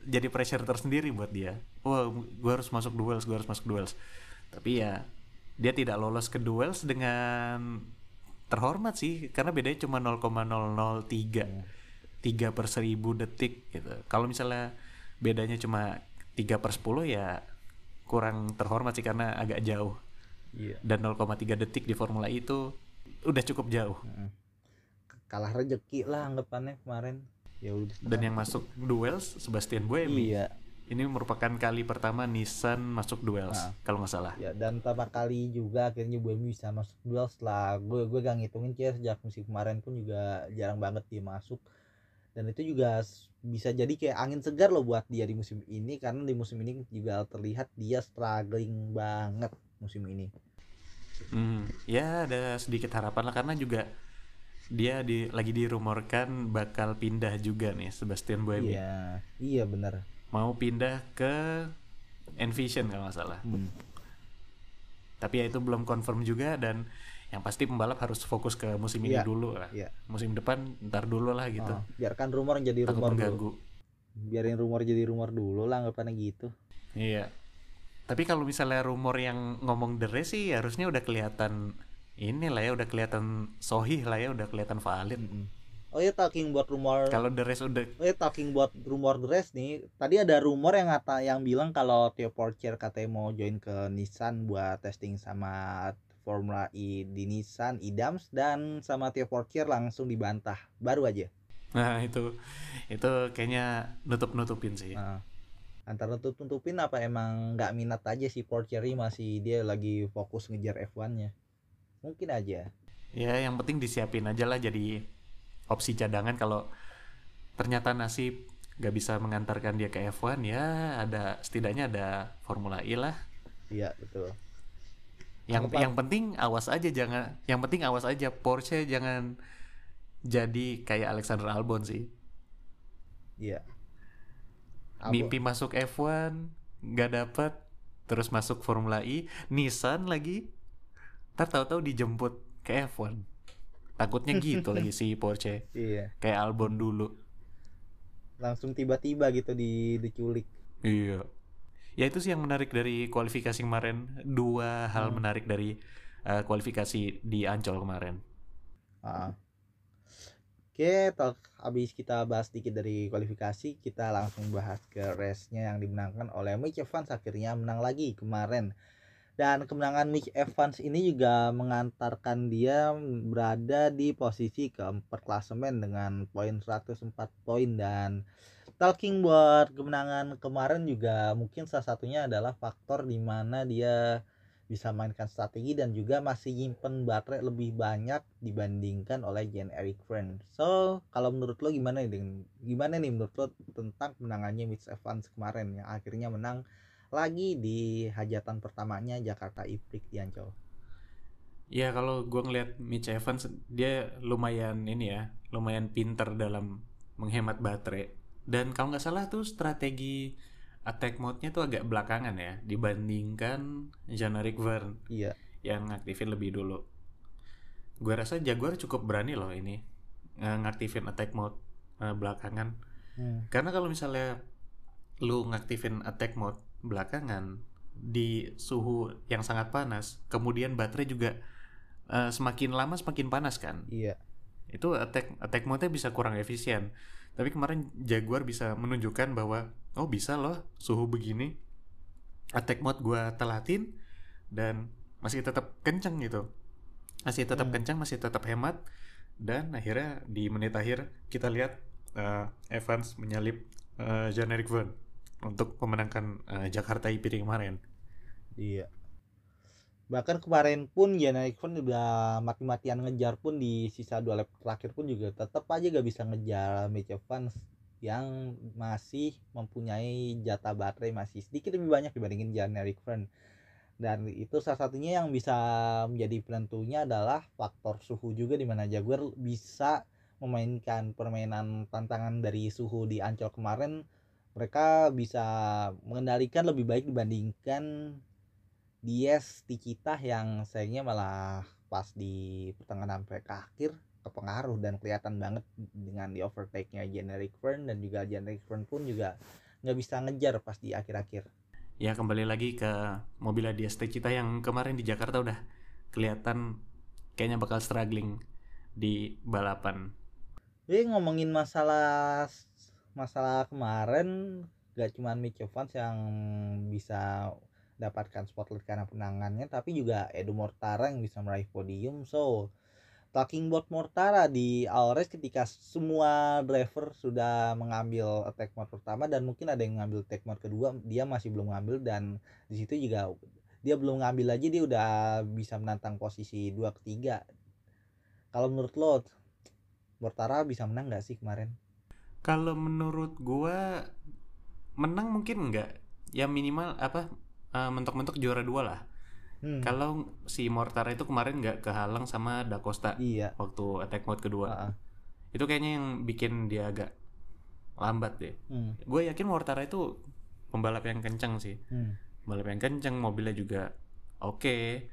jadi pressure tersendiri buat dia. Wah gue harus masuk duels, gue harus masuk duels. Tapi ya dia tidak lolos ke duels dengan terhormat sih karena bedanya cuma 0,003 3 per 1000 detik gitu kalau misalnya bedanya cuma 3 per 10 ya kurang terhormat sih karena agak jauh Iya. dan 0,3 detik di Formula E itu udah cukup jauh. Kalah rezeki lah anggapannya kemarin. Ya udah. dan yang masuk duels Sebastian Buemi Iya. Ini merupakan kali pertama Nissan masuk duels Nah. kalau nggak salah. Ya dan pertama kali juga akhirnya Buemi bisa masuk duel setelah gue gue gak ngitungin sih ya, sejak musim kemarin pun juga jarang banget dia masuk. Dan itu juga bisa jadi kayak angin segar loh buat dia di musim ini karena di musim ini juga terlihat dia struggling banget musim ini. Hmm, ya ada sedikit harapan lah karena juga dia di lagi dirumorkan bakal pindah juga nih Sebastian Buemi iya iya benar mau pindah ke Envision kalau nggak salah. Hmm. tapi ya itu belum confirm juga dan yang pasti pembalap harus fokus ke musim ini Iya, dulu lah. Iya. musim depan ntar dulu lah gitu. Oh, biarkan rumor jadi takut rumor dulu. mengganggu. Biarin rumor jadi rumor dulu lah anggapannya gitu. Iya. Tapi kalau misalnya rumor yang ngomong the race sih harusnya udah kelihatan ini lah ya udah kelihatan sohih lah ya udah kelihatan valid. Mm-mm. Oh ya talking buat rumor kalau the race udah Eh talking buat rumor dress nih, tadi ada rumor yang ngata yang bilang kalau Theo Porcher katanya mau join ke Nissan buat testing sama Formula E di Nissan Idams dan sama Theo Porcher langsung dibantah baru aja. nah itu itu kayaknya nutup nutupin sih Nah, antara tutup tutupin apa emang nggak minat aja si Porcher masih dia lagi fokus ngejar F1-nya. Mungkin aja. ya yang penting disiapin aja lah jadi opsi cadangan kalau ternyata nasib gak bisa mengantarkan dia ke F1 ya ada setidaknya ada Formula E lah. Iya, betul. yang Apa? yang penting awas aja jangan yang penting awas aja. Porsche jangan jadi kayak Alexander Albon sih. Iya. Mimpi masuk F1 nggak dapet terus masuk Formula E. Nissan lagi. Ntar tahu-tahu dijemput ke F1 takutnya gitu lagi si Porsche Iya, kayak Albon dulu langsung tiba-tiba gitu di diculik. iya ya itu sih yang menarik dari kualifikasi kemarin dua hal Hmm. menarik dari eh, kualifikasi di Ancol kemarin Ah. Oke, talk habis kita bahas sedikit dari kualifikasi, kita langsung bahas ke race-nya yang dimenangkan oleh Mitch Evans akhirnya menang lagi kemarin. Dan kemenangan Mitch Evans ini juga mengantarkan dia berada di posisi keempat klasemen dengan poin 104 poin dan talking buat kemenangan kemarin juga mungkin salah satunya adalah faktor di mana dia bisa mainkan strategi dan juga masih nyimpen baterai lebih banyak dibandingkan oleh Jan Eric Friend. So, kalau menurut lo gimana nih gimana nih menurut lo tentang kemenangannya Mitch Evans kemarin yang akhirnya menang lagi di hajatan pertamanya Jakarta E-Prix di Ancol. ya kalau gue ngeliat Mitch Evans dia lumayan ini ya lumayan pinter dalam menghemat baterai dan kalau nggak salah tuh strategi attack mode-nya tuh agak belakangan ya dibandingkan Jean-Eric Verne Iya. yang aktifin lebih dulu gue rasa Jaguar cukup berani loh ini eh, ngaktifin attack mode eh, belakangan Hmm. karena kalau misalnya lu ngaktifin attack mode belakangan di suhu yang sangat panas kemudian baterai juga eh, semakin lama semakin panas kan Iya. itu attack attack mode-nya bisa kurang efisien. Tapi kemarin Jaguar bisa menunjukkan bahwa oh bisa loh suhu begini attack mode gua telatin dan masih tetap kenceng gitu. Masih tetap Hmm. kencang, masih tetap hemat dan akhirnya di menit akhir kita lihat uh, Evans menyalip uh, Jean-Eric Vergne untuk memenangkan uh, Jakarta IPD kemarin. Iya. Bahkan kemarin pun Jana Ekven udah mati-matian ngejar pun di sisa dua lap terakhir pun juga tetap aja gak bisa ngejar Mitch Evans yang masih mempunyai jatah baterai masih sedikit lebih banyak dibandingin Jan Fern dan itu salah satunya yang bisa menjadi penentunya adalah faktor suhu juga di mana Jaguar bisa memainkan permainan tantangan dari suhu di Ancol kemarin mereka bisa mengendalikan lebih baik dibandingkan Dies Tikita yang sayangnya malah pas di pertengahan sampai ke akhir kepengaruh dan kelihatan banget dengan di overtake-nya Generic Fern dan juga Generic Fern pun juga nggak bisa ngejar pas di akhir-akhir. Ya kembali lagi ke mobil Dias Cita yang kemarin di Jakarta udah kelihatan kayaknya bakal struggling di balapan. Jadi ngomongin masalah masalah kemarin gak cuma Mitch Evans yang bisa dapatkan spotlight karena penangannya tapi juga Edu Mortara yang bisa meraih podium. So talking about Mortara di Alres ketika semua driver sudah mengambil attack mode pertama dan mungkin ada yang mengambil attack mode kedua dia masih belum mengambil dan di situ juga dia belum ngambil aja dia udah bisa menantang posisi dua ketiga. Kalau menurut lo Mortara bisa menang nggak sih kemarin Kalau menurut gua menang mungkin enggak. Ya minimal apa uh, mentok-mentok juara dua lah. Hmm, Kalau si Mortara itu kemarin nggak kehalang sama Da Costa iya waktu attack mode kedua. Ah, ah. Itu kayaknya yang bikin dia agak lambat deh. Hmm, Gue yakin Mortara itu pembalap yang kencang sih. hmm. Pembalap yang kencang, mobilnya juga oke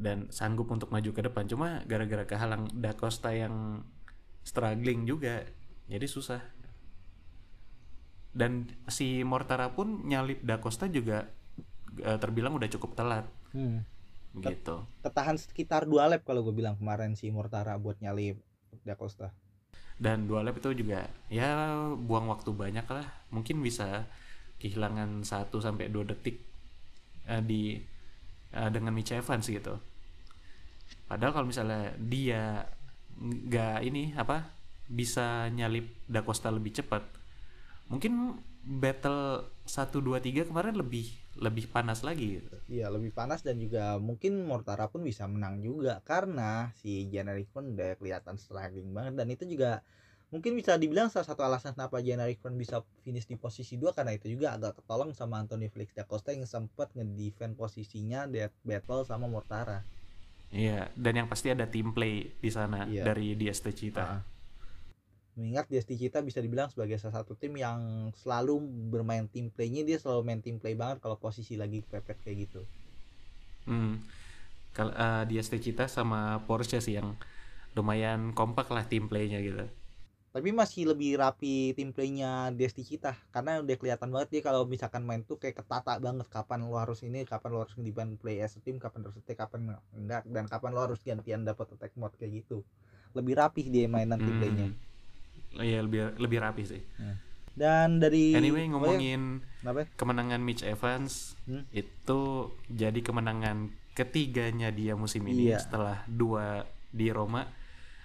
dan sanggup untuk maju ke depan. Cuma gara-gara kehalang Da Costa yang struggling juga, jadi susah. Dan si Mortara pun nyalip Da Costa juga eh, terbilang udah cukup telat Hmm. gitu. ketahan sekitar dua lap kalau gue bilang kemarin si Mortara buat nyalip Da Costa Dan dua lap itu juga ya buang waktu banyak lah. Mungkin bisa kehilangan 1 sampai 2 detik eh, di eh, dengan Mitch Evans gitu. Padahal kalau misalnya dia nggak ini apa bisa nyalip Da Costa lebih cepat, mungkin battle 1 2 3 kemarin lebih lebih panas lagi gitu. Iya lebih panas dan juga mungkin Mortara pun bisa menang juga karena si Generic pun udah kelihatan struggling banget dan itu juga mungkin bisa dibilang salah satu alasan kenapa Generic pun bisa finish di posisi 2 karena itu juga agak ketolong sama Anthony Felix da Costa yang sempat ngedefend posisinya di battle sama Mortara. Iya, dan yang pasti ada team play di sana Iya. dari Diaz Cita. Ah. Mengingat Desti Cita bisa dibilang sebagai salah satu tim yang selalu bermain team play-nya dia selalu main team play banget kalau posisi lagi kepepet kayak gitu. Hmm. Kalau eh, dia Cita sama Porsche sih yang lumayan kompak lah tim playnya gitu. Tapi masih lebih rapi tim play-nya Desti Cita karena udah kelihatan banget dia kalau misalkan main tuh kayak ketata banget kapan lo harus ini, kapan lo harus diban play as a team, kapan harus attack, kapan enggak dan kapan lo harus gantian dapat attack mode kayak gitu. Lebih rapih dia mainan tim play-nya. Hmm. Iya lebih lebih rapi sih. Dan dari Anyway oh ya, ngomongin kenapa? kemenangan Mitch Evans Hmm? itu jadi kemenangan ketiganya dia musim ini Iya. setelah dua di Roma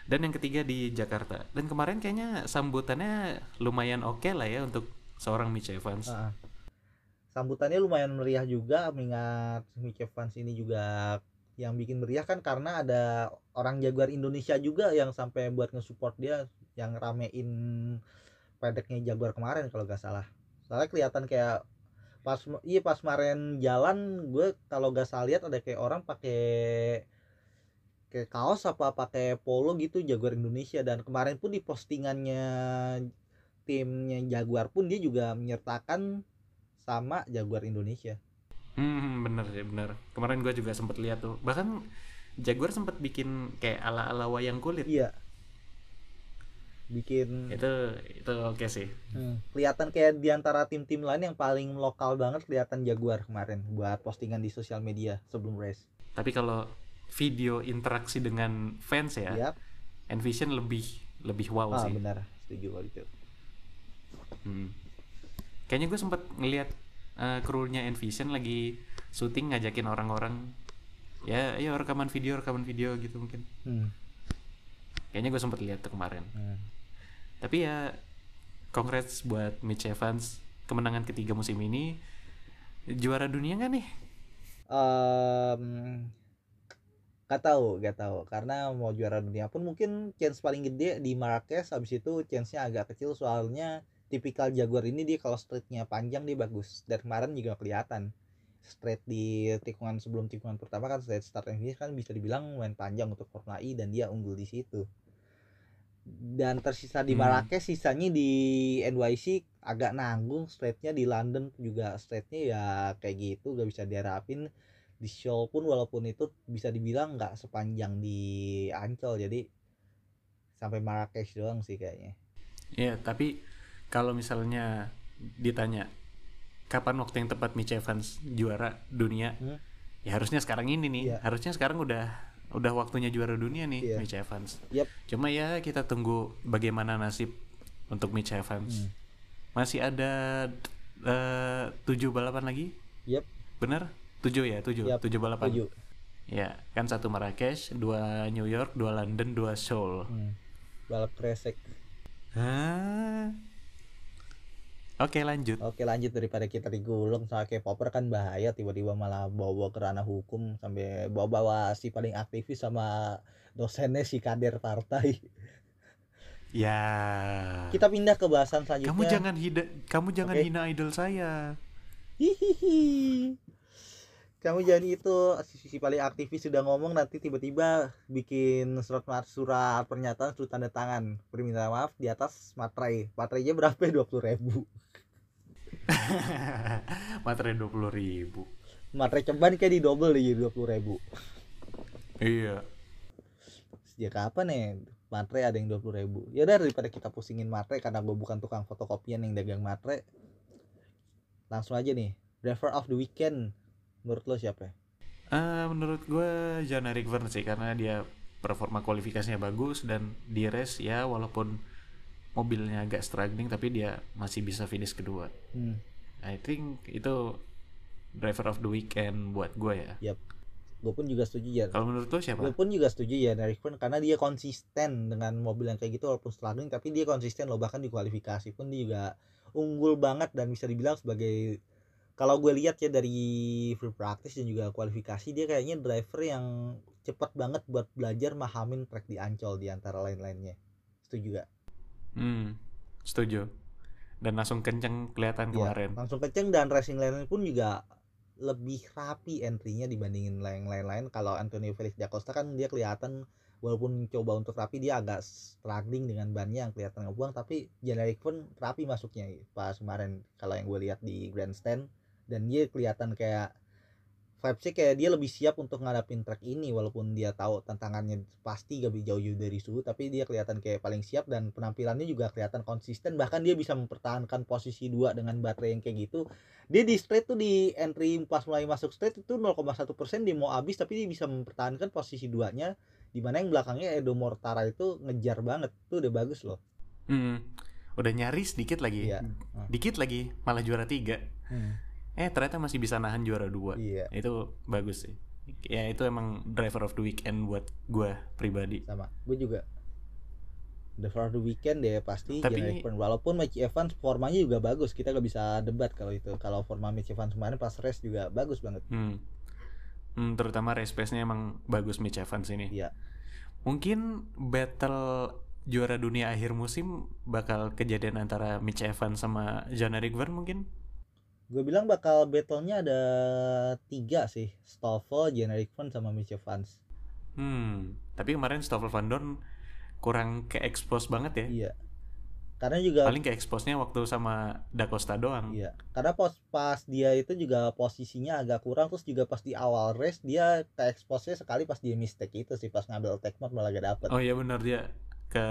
dan yang ketiga di Jakarta. Dan kemarin kayaknya sambutannya lumayan oke lah ya untuk seorang Mitch Evans. Sambutannya lumayan meriah juga mengingat Mitch Evans ini juga yang bikin meriah kan karena ada orang Jaguar Indonesia juga yang sampai buat nge-support dia yang ramein pedeknya Jaguar kemarin kalau gak salah soalnya kelihatan kayak pas iya pas kemarin jalan gue kalau gak salah lihat ada kayak orang pakai kayak kaos apa pakai polo gitu Jaguar Indonesia dan kemarin pun di postingannya timnya Jaguar pun dia juga menyertakan sama Jaguar Indonesia. Hmm, bener ya bener. Kemarin gue juga sempet lihat tuh. Bahkan Jaguar sempat bikin kayak ala-ala wayang kulit. iya bikin Itu itu oke sih. Hmm, kelihatan kayak di antara tim-tim lain yang paling lokal banget kelihatan Jaguar kemarin buat postingan di sosial media sebelum race. Tapi kalau video interaksi dengan fans ya, Yap. Envision lebih lebih wow Ah, sih. benar. Setuju kalau itu. Hmm. Kayaknya gue sempet ngeliat eh, krunya Envision lagi syuting ngajakin orang-orang ya ayo rekaman video rekaman video gitu mungkin. Hmm. Kayaknya gue sempet lihat tuh kemarin. hmm. Tapi ya congrats buat Mitch Evans kemenangan ketiga musim ini juara dunia nggak nih? Em, gak tahu, gak tahu. Karena mau juara dunia pun mungkin chance paling gede di Marrakesh. Habis itu chance-nya agak kecil soalnya tipikal Jaguar ini dia kalau straightnya panjang dia bagus. Dan kemarin juga kelihatan straight di tikungan sebelum tikungan pertama kan straight start finish kan bisa dibilang main panjang untuk Formula E dan dia unggul di situ. Dan tersisa di Hmm. Marrakesh, sisanya di NYC agak nanggung straightnya di London juga straightnya ya kayak gitu gak bisa diharapin di show pun walaupun itu bisa dibilang nggak sepanjang di Ancol jadi sampai Marrakesh doang sih kayaknya Ya tapi kalau misalnya ditanya kapan waktu yang tepat Mitch Evans juara dunia, Hmm. ya harusnya sekarang ini nih. Iya. Harusnya sekarang udah udah waktunya juara dunia nih Iya. Mitch Evans. Yap. Cuma ya kita tunggu bagaimana nasib untuk Mitch Evans. Hmm. Masih ada eh, tujuh balapan lagi, Yap, bener? Tujuh ya, tujuh, Yap, tujuh balapan. tujuh. Ya, kan satu Marrakesh, dua New York, dua London, dua Seoul. Hmm. balap kresek Hah? Oke lanjut. oke lanjut daripada kita digulung sama K-popper kan bahaya tiba-tiba malah bawa ke ranah hukum sampai bawa-bawa si paling aktivis sama dosennya si kader partai Ya. kita pindah ke bahasan selanjutnya Kamu jangan hina, kamu jangan Oke. hina idol saya. Hihihi. Kamu jangan itu si, si paling aktivis sudah ngomong nanti tiba-tiba bikin surat surat pernyataan surat tanda tangan permintaan maaf di atas materai materainya berapa dua puluh ribu Materai dua puluh ribu. materai ceban kayak di double di dua puluh ribu Iya. sejak kapan ya materai ada yang dua puluh ribu ya udah daripada kita pusingin materai karena gue bukan tukang fotokopian yang dagang materai langsung aja nih driver of the weekend menurut lo siapa ya? Eh, menurut gue John Eric Verne sih karena dia performa kualifikasinya bagus dan di race ya walaupun mobilnya agak struggling tapi dia masih bisa finish kedua. Hmm. I think itu driver of the weekend buat gue ya. gue pun juga setuju ya Kalau menurut lo siapa? gue pun juga setuju ya dari Fern karena dia konsisten dengan mobil yang kayak gitu walaupun struggling tapi dia konsisten loh bahkan di kualifikasi pun dia juga unggul banget dan bisa dibilang sebagai kalau gue lihat ya dari free practice dan juga kualifikasi dia kayaknya driver yang cepat banget buat belajar mahamin track di Ancol di antara lain-lainnya setuju gak? Hmm, setuju. Dan langsung kenceng kelihatan Iya, kemarin. langsung kenceng dan racing line pun juga lebih rapi entry-nya dibandingin yang lain-lain kalau Antonio Felix da Costa kan dia kelihatan walaupun coba untuk rapi dia agak struggling dengan bannya yang kelihatan ngebuang tapi generic pun rapi masuknya pas kemarin kalau yang gue lihat di grandstand dan dia kelihatan kayak vibesnya kayak dia lebih siap untuk ngadapin track ini walaupun dia tahu tantangannya pasti gak jauh-jauh dari suhu tapi dia kelihatan kayak paling siap dan penampilannya juga kelihatan konsisten bahkan dia bisa mempertahankan posisi dua dengan baterai yang kayak gitu dia di straight tuh di entry pas mulai masuk straight itu 0,1 persen dia mau habis tapi dia bisa mempertahankan posisi duanya di mana yang belakangnya Edo Mortara itu ngejar banget tuh udah bagus loh Hmm, udah nyaris dikit lagi. Iya. Dikit lagi malah juara tiga. Eh ternyata masih bisa nahan juara dua. iya Itu bagus sih. Ya itu emang driver of the weekend buat gue pribadi. sama gue juga the for the weekend deh pasti Tapi- Burn. walaupun Mitch Evans formanya juga bagus kita gak bisa debat kalau itu kalau forma Mitch Evans kemarin pas race juga bagus banget Hmm. Hmm, terutama race pace-nya emang bagus Mitch Evans ini. Iya. Mungkin battle juara dunia akhir musim bakal kejadian antara Mitch Evans sama John Eric Verne mungkin. Gue bilang bakal battle-nya ada tiga sih Stoffel, Generic Burn sama Mitch Evans Hmm, tapi kemarin Stoffel Van Dorn kurang ke expose banget ya. iya karena juga paling ke expose-nya waktu sama Da Costa doang Iya, karena pas pas dia itu juga posisinya agak kurang terus juga pas di awal race dia ke expose sekali pas dia mistake itu sih pas ngambil mode malah gak dapet. oh iya benar dia ke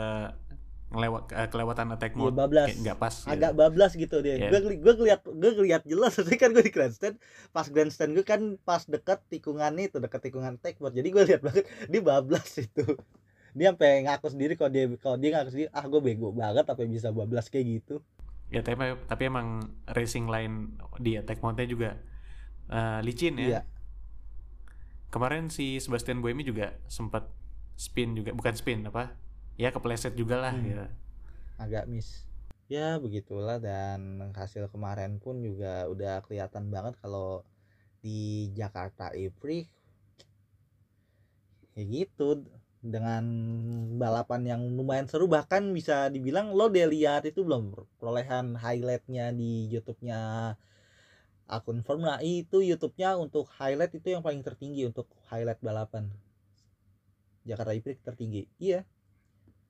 ngelewat ke- kelewatan attack Iya, mode bablas. kayak nggak pas gitu. Agak bablas gitu dia. Iya. Gue gue ngeliat gue ngeliat jelas tapi kan gue di grandstand pas grandstand gue kan pas dekat tikungan itu dekat tikungan attack mode. Jadi gue lihat banget dia bablas itu. Dia sampai ngaku sendiri kalau dia kalau dia ngaku sendiri ah gue bego banget tapi bisa bablas kayak gitu. ya tapi tapi emang racing line di attack mode-nya juga eh, licin ya Iya. kemarin si Sebastian Buemi juga sempat spin juga bukan spin apa ya kepleset juga lah Hmm. gitu. agak miss. Ya begitulah dan hasil kemarin pun juga udah kelihatan banget kalau di Jakarta April ya gitu. Dengan balapan yang lumayan seru bahkan bisa dibilang lo udah lihat itu belum perolehan highlightnya di YouTube-nya akun Formula E itu YouTube-nya untuk highlight itu yang paling tertinggi untuk highlight balapan. Jakarta April tertinggi. Iya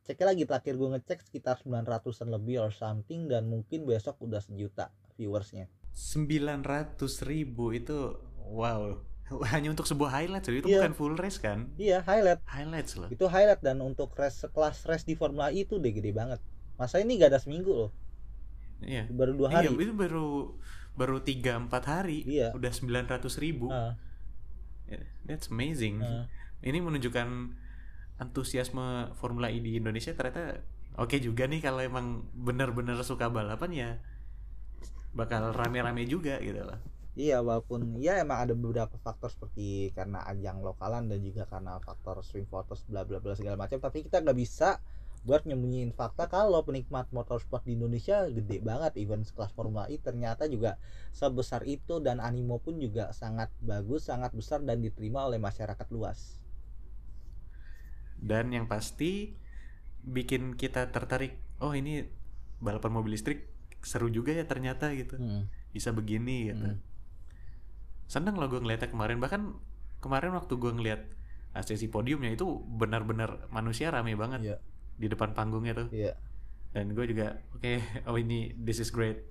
ceknya lagi terakhir gue ngecek sekitar 900an lebih or something dan mungkin besok udah sejuta viewersnya. 900 ribu itu wow. Hanya untuk sebuah highlight jadi itu Iya. bukan full race kan? Iya highlight. Highlights loh itu highlight dan untuk race sekelas race di Formula E itu udah gede banget. Masa ini gak ada seminggu loh? Iya. Baru dua iya hari itu baru baru tiga empat hari. Iya. udah 900 ribu. Ah, Yeah, that's amazing. Ah. ini menunjukkan antusiasme Formula E di Indonesia ternyata oke juga nih kalau emang benar-benar suka balapan ya bakal rame-rame juga gitu loh iya walaupun ya emang ada beberapa faktor seperti karena ajang lokalan dan juga karena faktor swing voters bla bla bla segala macam tapi kita nggak bisa buat nyembunyiin fakta kalau penikmat motorsport di Indonesia gede banget event sekelas Formula E ternyata juga sebesar itu dan animo pun juga sangat bagus sangat besar dan diterima oleh masyarakat luas dan yang pasti bikin kita tertarik oh ini balapan mobil listrik seru juga ya ternyata gitu Hmm. bisa begini gitu Hmm. seneng loh gue ngeliatnya kemarin bahkan kemarin waktu gue ngeliat sesi podiumnya itu benar-benar manusia rame banget Iya. di depan panggungnya tuh Iya. dan gue juga oke oh ini this is great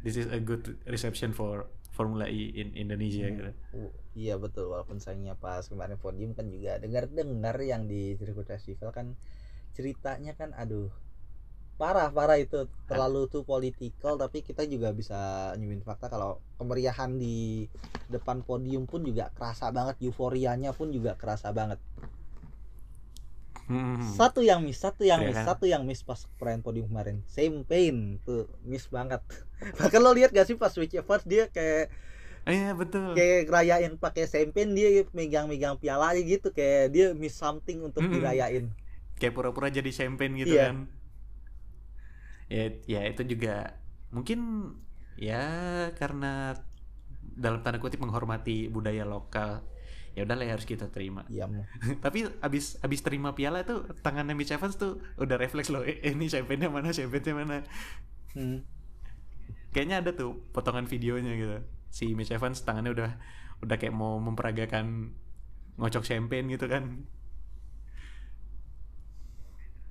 this is a good reception for Formula E in Indonesia Hmm. gitu. Uh, iya betul walaupun sayangnya pas kemarin podium kan juga dengar-dengar yang di sirkuit festival kan ceritanya kan aduh parah parah itu terlalu tuh politikal tapi kita juga bisa nyumin fakta kalau kemeriahan di depan podium pun juga kerasa banget euforianya pun juga kerasa banget Hmm. satu yang miss satu yang Iya miss kan? satu yang miss pas perayaan podium kemarin same pain tuh miss banget bahkan lo lihat gak sih pas switch first dia kayak Iya betul. kayak ngerayain pakai champagne dia megang-megang piala aja gitu kayak dia miss something untuk Mm-mm. dirayain Kayak pura-pura jadi champagne gitu Iya. kan. Ya, ya itu juga mungkin ya karena dalam tanda kutip menghormati budaya lokal. Ya udah lah harus kita terima. iya Tapi abis abis terima piala tuh tangannya Mitch Evans tuh udah refleks loh. Eh, ini champagne-nya mana, champagne-nya mana. hmm. Kayaknya ada tuh potongan videonya gitu. Si Mitch Evans tangannya udah udah kayak mau memperagakan ngocok champagne gitu kan.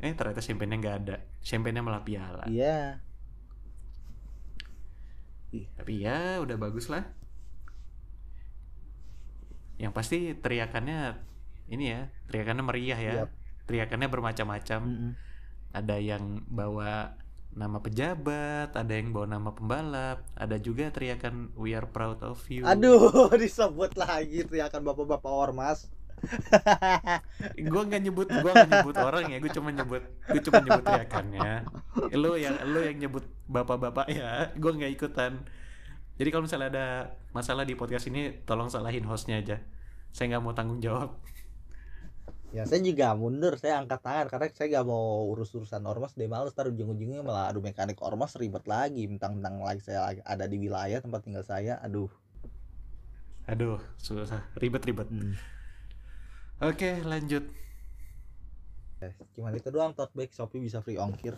Eh ternyata champagne-nya nggak ada. Champagne-nya malah piala. iya Tapi ya udah bagus lah. Yang pasti teriakannya ini ya, teriakannya meriah ya. Yap. Teriakannya bermacam-macam. Mm-mm. Ada yang bawa nama pejabat, ada yang bawa nama pembalap, ada juga teriakan we are proud of you. aduh disebut lagi teriakan bapak-bapak ormas Gue nggak nyebut, gua nggak nyebut orang ya, gue cuma nyebut, gue cuma nyebut teriakannya. Lo yang lo yang nyebut bapak-bapak ya, gue nggak ikutan. Jadi kalau misalnya ada masalah di podcast ini, tolong salahin hostnya aja. Saya nggak mau tanggung jawab. ya saya juga mundur saya angkat tangan karena saya gak mau urus urusan ormas deh males ntar ujung-ujungnya malah aduh mekanik ormas ribet lagi mentang-mentang lagi saya ada di wilayah tempat tinggal saya aduh Aduh, susah, ribet-ribet. Hmm. Oke, lanjut. cuman itu doang tote bag Shopee bisa free ongkir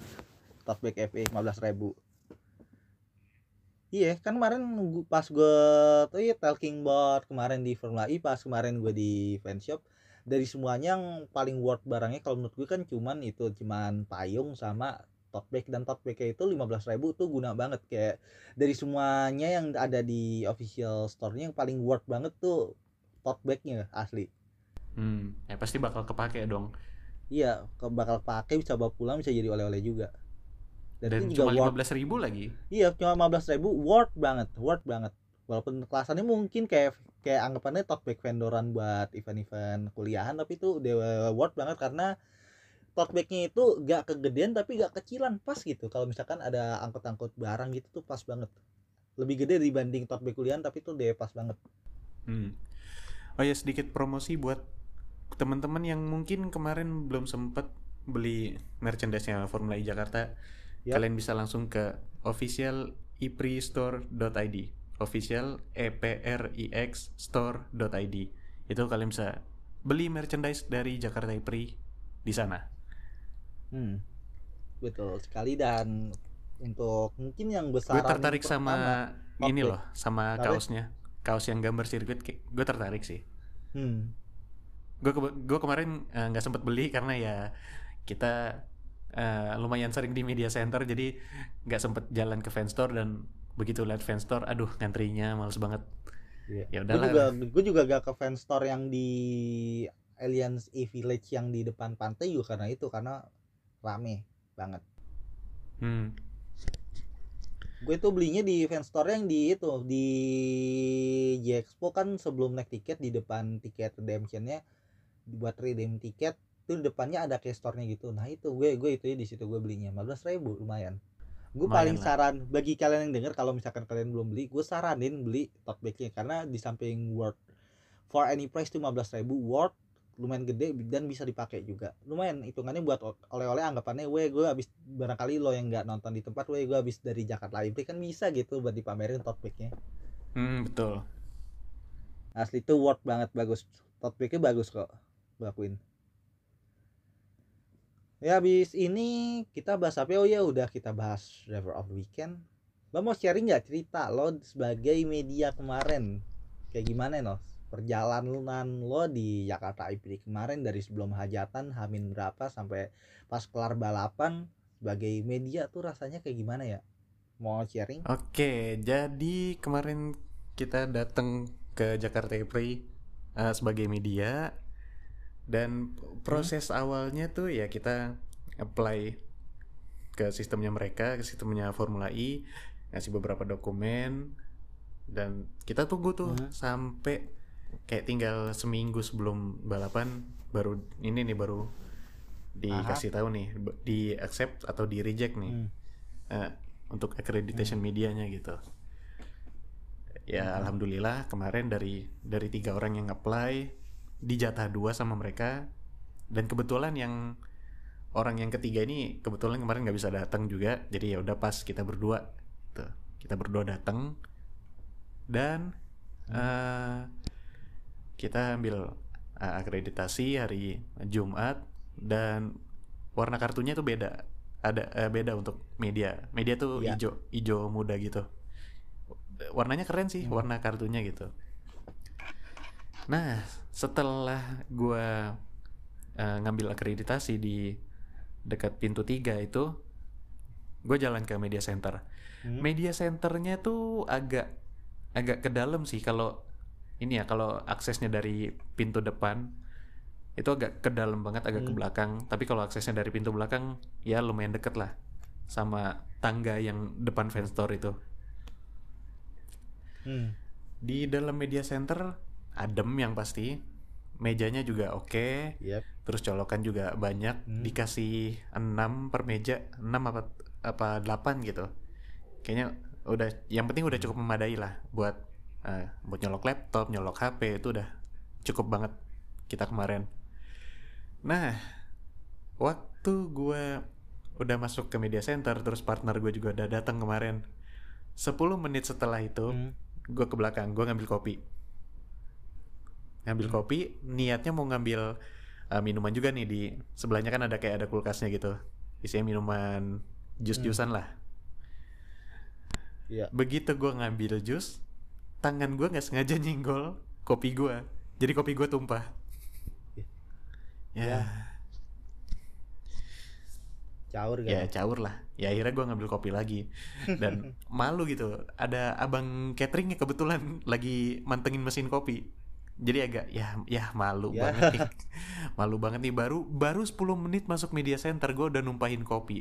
tote bag FE 15 ribu iya kan kemarin gua- pas gue tuh ya talking about kemarin di Formula E pas kemarin gue di fanshop dari semuanya yang paling worth barangnya kalau menurut gue kan cuman itu cuman payung sama tote bag dan tote bagnya itu 15.000 tuh guna banget. Kayak dari semuanya yang ada di official store-nya yang paling worth banget tuh tote bagnya asli. Hmm, ya pasti bakal kepake dong. iya bakal pakai bisa bawa pulang bisa jadi oleh-oleh juga dan, Dan itu juga cuma lima belas ribu lagi. iya cuma 15.000 worth banget worth banget walaupun kelasannya mungkin kayak kayak anggapannya bag vendoran buat event-event kuliahan tapi itu udah worth banget karena tote bagnya itu gak kegedean tapi gak kecilan pas gitu kalau misalkan ada angkut-angkut barang gitu tuh pas banget lebih gede dibanding bag kuliahan tapi tuh deh pas banget Hmm. Oh ya sedikit promosi buat teman-teman yang mungkin kemarin belum sempet beli merchandise-nya Formula E Jakarta. Yap. Kalian bisa langsung ke official ipristore.id. Official e p r i x store.id. Itu kalian bisa beli merchandise dari Jakarta IPRI di sana. hmm. betul sekali dan untuk mungkin yang besar Gue tertarik sama ini Oke. loh, sama Kenapa? kaosnya. Kaos yang gambar sirkuit gue tertarik sih. hmm. gue gue kemarin eh, nggak sempet beli karena ya kita eh, lumayan sering di media center jadi nggak sempet jalan ke fan store dan begitu lihat fan store aduh ngantrinya males banget. Iya. ya gue udahlah. juga gue juga gak ke fan store yang di Alliance E Village yang di depan pantai juga karena itu karena rame banget. Hmm, gue tuh belinya di fan store yang di itu di J Expo kan sebelum naik tiket di depan tiket redemptionnya buat redeem tiket di depannya ada kayak store-nya gitu. Nah itu gue gue itu di situ gue belinya. 15 ribu lumayan. Gue paling lah. saran bagi kalian yang denger kalau misalkan kalian belum beli gue saranin beli tote bagnya. Karena di samping worth for any price tuh 15 ribu worth lumayan gede dan bisa dipakai juga. Lumayan hitungannya buat oleh-oleh anggapannya gue gue habis barangkali lo yang nggak nonton di tempat gue gue habis dari Jakarta Library kan bisa gitu buat dipamerin tote bagnya. Hmm, betul. Asli tuh worth banget bagus. Tote bagnya bagus kok gue akuin ya habis ini kita bahas apa? Oh ya udah kita bahas driver of the weekend. Lo mau sharing nggak cerita lo sebagai media kemarin? Kayak gimana no perjalanan lo di Jakarta IPD kemarin dari sebelum hajatan Hamin berapa sampai pas kelar balapan sebagai media tuh rasanya kayak gimana ya? Mau sharing? Oke jadi kemarin kita datang ke Jakarta IPRI eh, sebagai media dan proses awalnya tuh ya kita apply ke sistemnya mereka ke sistemnya Formula E ngasih beberapa dokumen dan kita tunggu tuh Mhm. sampai kayak tinggal seminggu sebelum balapan baru ini nih baru dikasih tahu nih di accept atau di reject nih Hmm. eh, untuk accreditation medianya gitu ya Hmm. alhamdulillah kemarin dari dari tiga orang yang apply dijatah dua sama mereka. Dan kebetulan yang orang yang ketiga ini kebetulan kemarin nggak bisa datang juga. Jadi ya udah pas kita berdua. Tuh kita berdua datang. Dan eh, kita ambil eh, akreditasi hari Jumat. Dan warna kartunya tuh beda. Ada eh, beda untuk media. Media tuh Iya. hijau hijau muda gitu. Warnanya keren sih Hmm. warna kartunya gitu nah setelah gua eh, ngambil akreditasi di dekat pintu tiga itu gue jalan ke media center Hmm. media centernya tuh agak agak ke dalam sih kalau ini ya kalau aksesnya dari pintu depan itu agak ke dalam banget agak ke Hmm. belakang tapi kalau aksesnya dari pintu belakang ya lumayan deket lah sama tangga yang depan fan store itu Hmm. di dalam media center adem yang pasti mejanya juga oke Yep. terus colokan juga banyak Hmm. dikasih 6 per meja 6 apa apa 8 gitu kayaknya udah yang penting udah cukup memadai lah buat eh, buat nyolok laptop nyolok HP itu udah cukup banget kita kemarin nah waktu gue udah masuk ke media center terus partner gue juga udah datang kemarin 10 menit setelah itu Hmm. gue ke belakang gue ngambil kopi ngambil Hmm. kopi niatnya mau ngambil uh, minuman juga nih di sebelahnya kan ada kayak ada kulkasnya gitu. Isinya minuman jus-jusan lah. Iya. begitu gue ngambil jus tangan gue nggak sengaja nyenggol kopi gue jadi kopi gue tumpah. Ya Ya. caur kan? ya caur lah. Ya akhirnya gue ngambil kopi lagi. Dan malu gitu. Ada abang cateringnya kebetulan lagi mantengin mesin kopi jadi agak ya ya malu Ya. banget nih malu banget nih baru baru 10 menit masuk media center gue udah numpahin kopi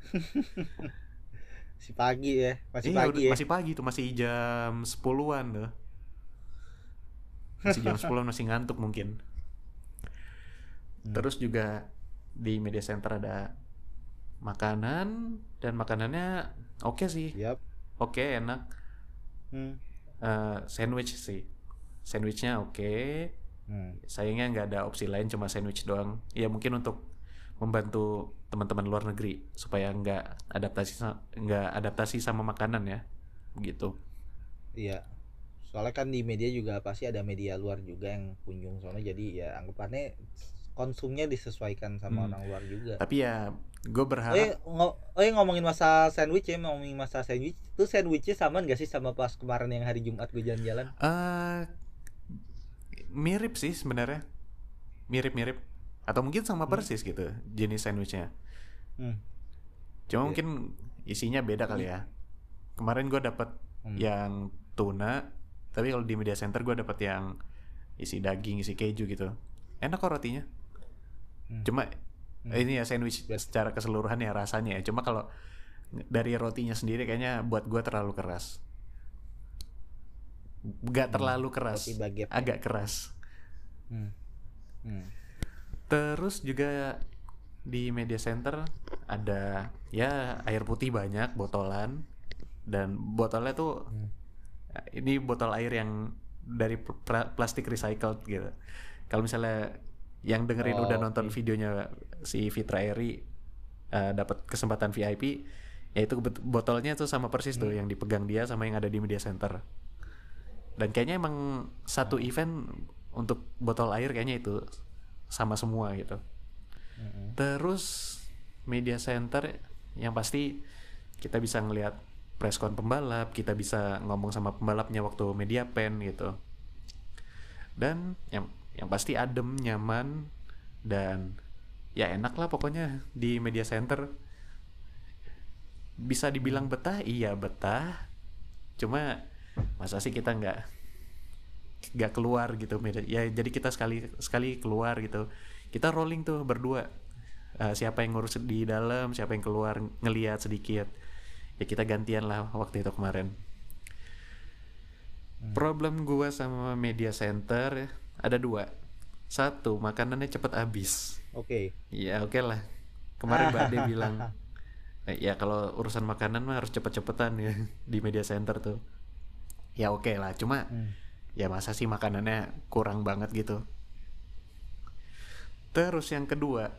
si pagi ya masih Iya, pagi ya masih pagi tuh masih jam 10-an tuh masih jam 10 masih ngantuk mungkin Hmm. terus juga di media center ada makanan dan makanannya oke sih Yap. oke enak Hmm. Eh, sandwich sih sandwichnya oke Hmm. sayangnya nggak ada opsi lain cuma sandwich doang ya mungkin untuk membantu teman-teman luar negeri supaya nggak adaptasi nggak adaptasi sama makanan ya begitu Iya. Soalnya kan di media juga pasti ada media luar juga yang kunjung soalnya jadi ya anggapannya konsumnya disesuaikan sama Hmm. orang luar juga. tapi ya gue Oh berharap ngo- oh ya ngomongin masa sandwich ya ngomongin masa sandwich itu sandwichnya sama nggak sih sama pas kemarin yang hari Jumat gue jalan-jalan? eh mirip sih sebenarnya mirip-mirip atau mungkin sama Hmm. persis gitu jenis sandwichnya Hmm. cuma Iya. mungkin isinya beda kali ya kemarin gue dapet Hmm. yang tuna tapi kalau di media center gue dapet yang isi daging isi keju gitu enak kok rotinya Hmm. cuma Hmm. ini ya sandwich Bet- secara keseluruhan ya rasanya ya cuma kalau dari rotinya sendiri kayaknya buat gue terlalu keras nggak Hmm, terlalu keras baguette. agak keras Hmm. Hmm. terus juga di media center ada ya air putih banyak botolan dan botolnya tuh Hmm. ini botol air yang dari pl- plastik recycled gitu kalau misalnya yang dengerin Oh, udah nonton videonya si Fitra Eri eh, dapat kesempatan VIP ya itu bet- botolnya tuh sama persis tuh Hmm. yang dipegang dia sama yang ada di media center dan kayaknya emang satu Hmm. event untuk botol air kayaknya itu sama semua gitu Hmm. Terus media center yang pasti kita bisa ngelihat preskon pembalap, kita bisa ngomong sama pembalapnya waktu media pen gitu. Dan yang yang pasti adem, nyaman dan ya enak lah pokoknya di media center. Bisa dibilang betah, iya betah. Cuma masa sih kita nggak nggak keluar gitu ya jadi kita sekali sekali keluar gitu kita rolling tuh berdua Eh, siapa yang ngurus di dalam siapa yang keluar ngelihat sedikit ya kita gantian lah waktu itu kemarin Hmm. problem gua sama media center ada dua. Satu makanannya cepet habis. Oke. ya oke lah kemarin mbak Ade bilang "Eh, ya kalau urusan makanan mah harus cepet-cepetan ya di media center tuh. Ya oke lah cuma Hmm. ya masa sih makanannya kurang banget gitu. Terus yang kedua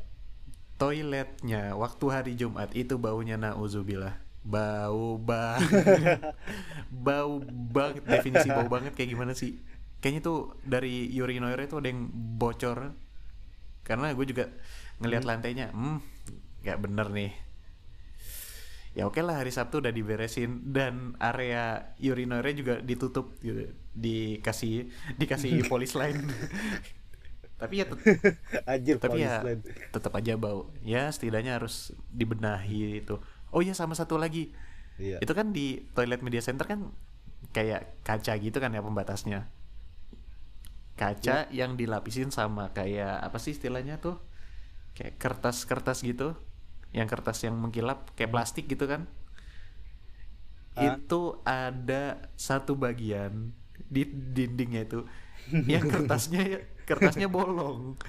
toiletnya. Waktu hari Jumat itu baunya nauzubillah. Bau banget. Bau banget definisi bau banget kayak gimana sih kayaknya tuh dari urinoir itu ada yang bocor. Karena gue juga ngelihat lantainya hmm nggak bener nih. Ya oke lah hari Sabtu udah diberesin. Dan area urinoirnya juga ditutup gitu. Dikasih dikasih polis lain. Tapi ya Anjir tapi ya tetap aja bau. Ya setidaknya harus dibenahi itu. Oh iya sama satu lagi. Iya. itu kan di toilet media center kan kayak kaca gitu kan ya pembatasnya kaca yang dilapisin sama kayak apa sih istilahnya tuh? Kayak kertas-kertas gitu. Yang kertas yang mengkilap kayak plastik gitu kan? Ah. itu ada satu bagian di dindingnya itu. Yang kertasnya kertasnya bolong.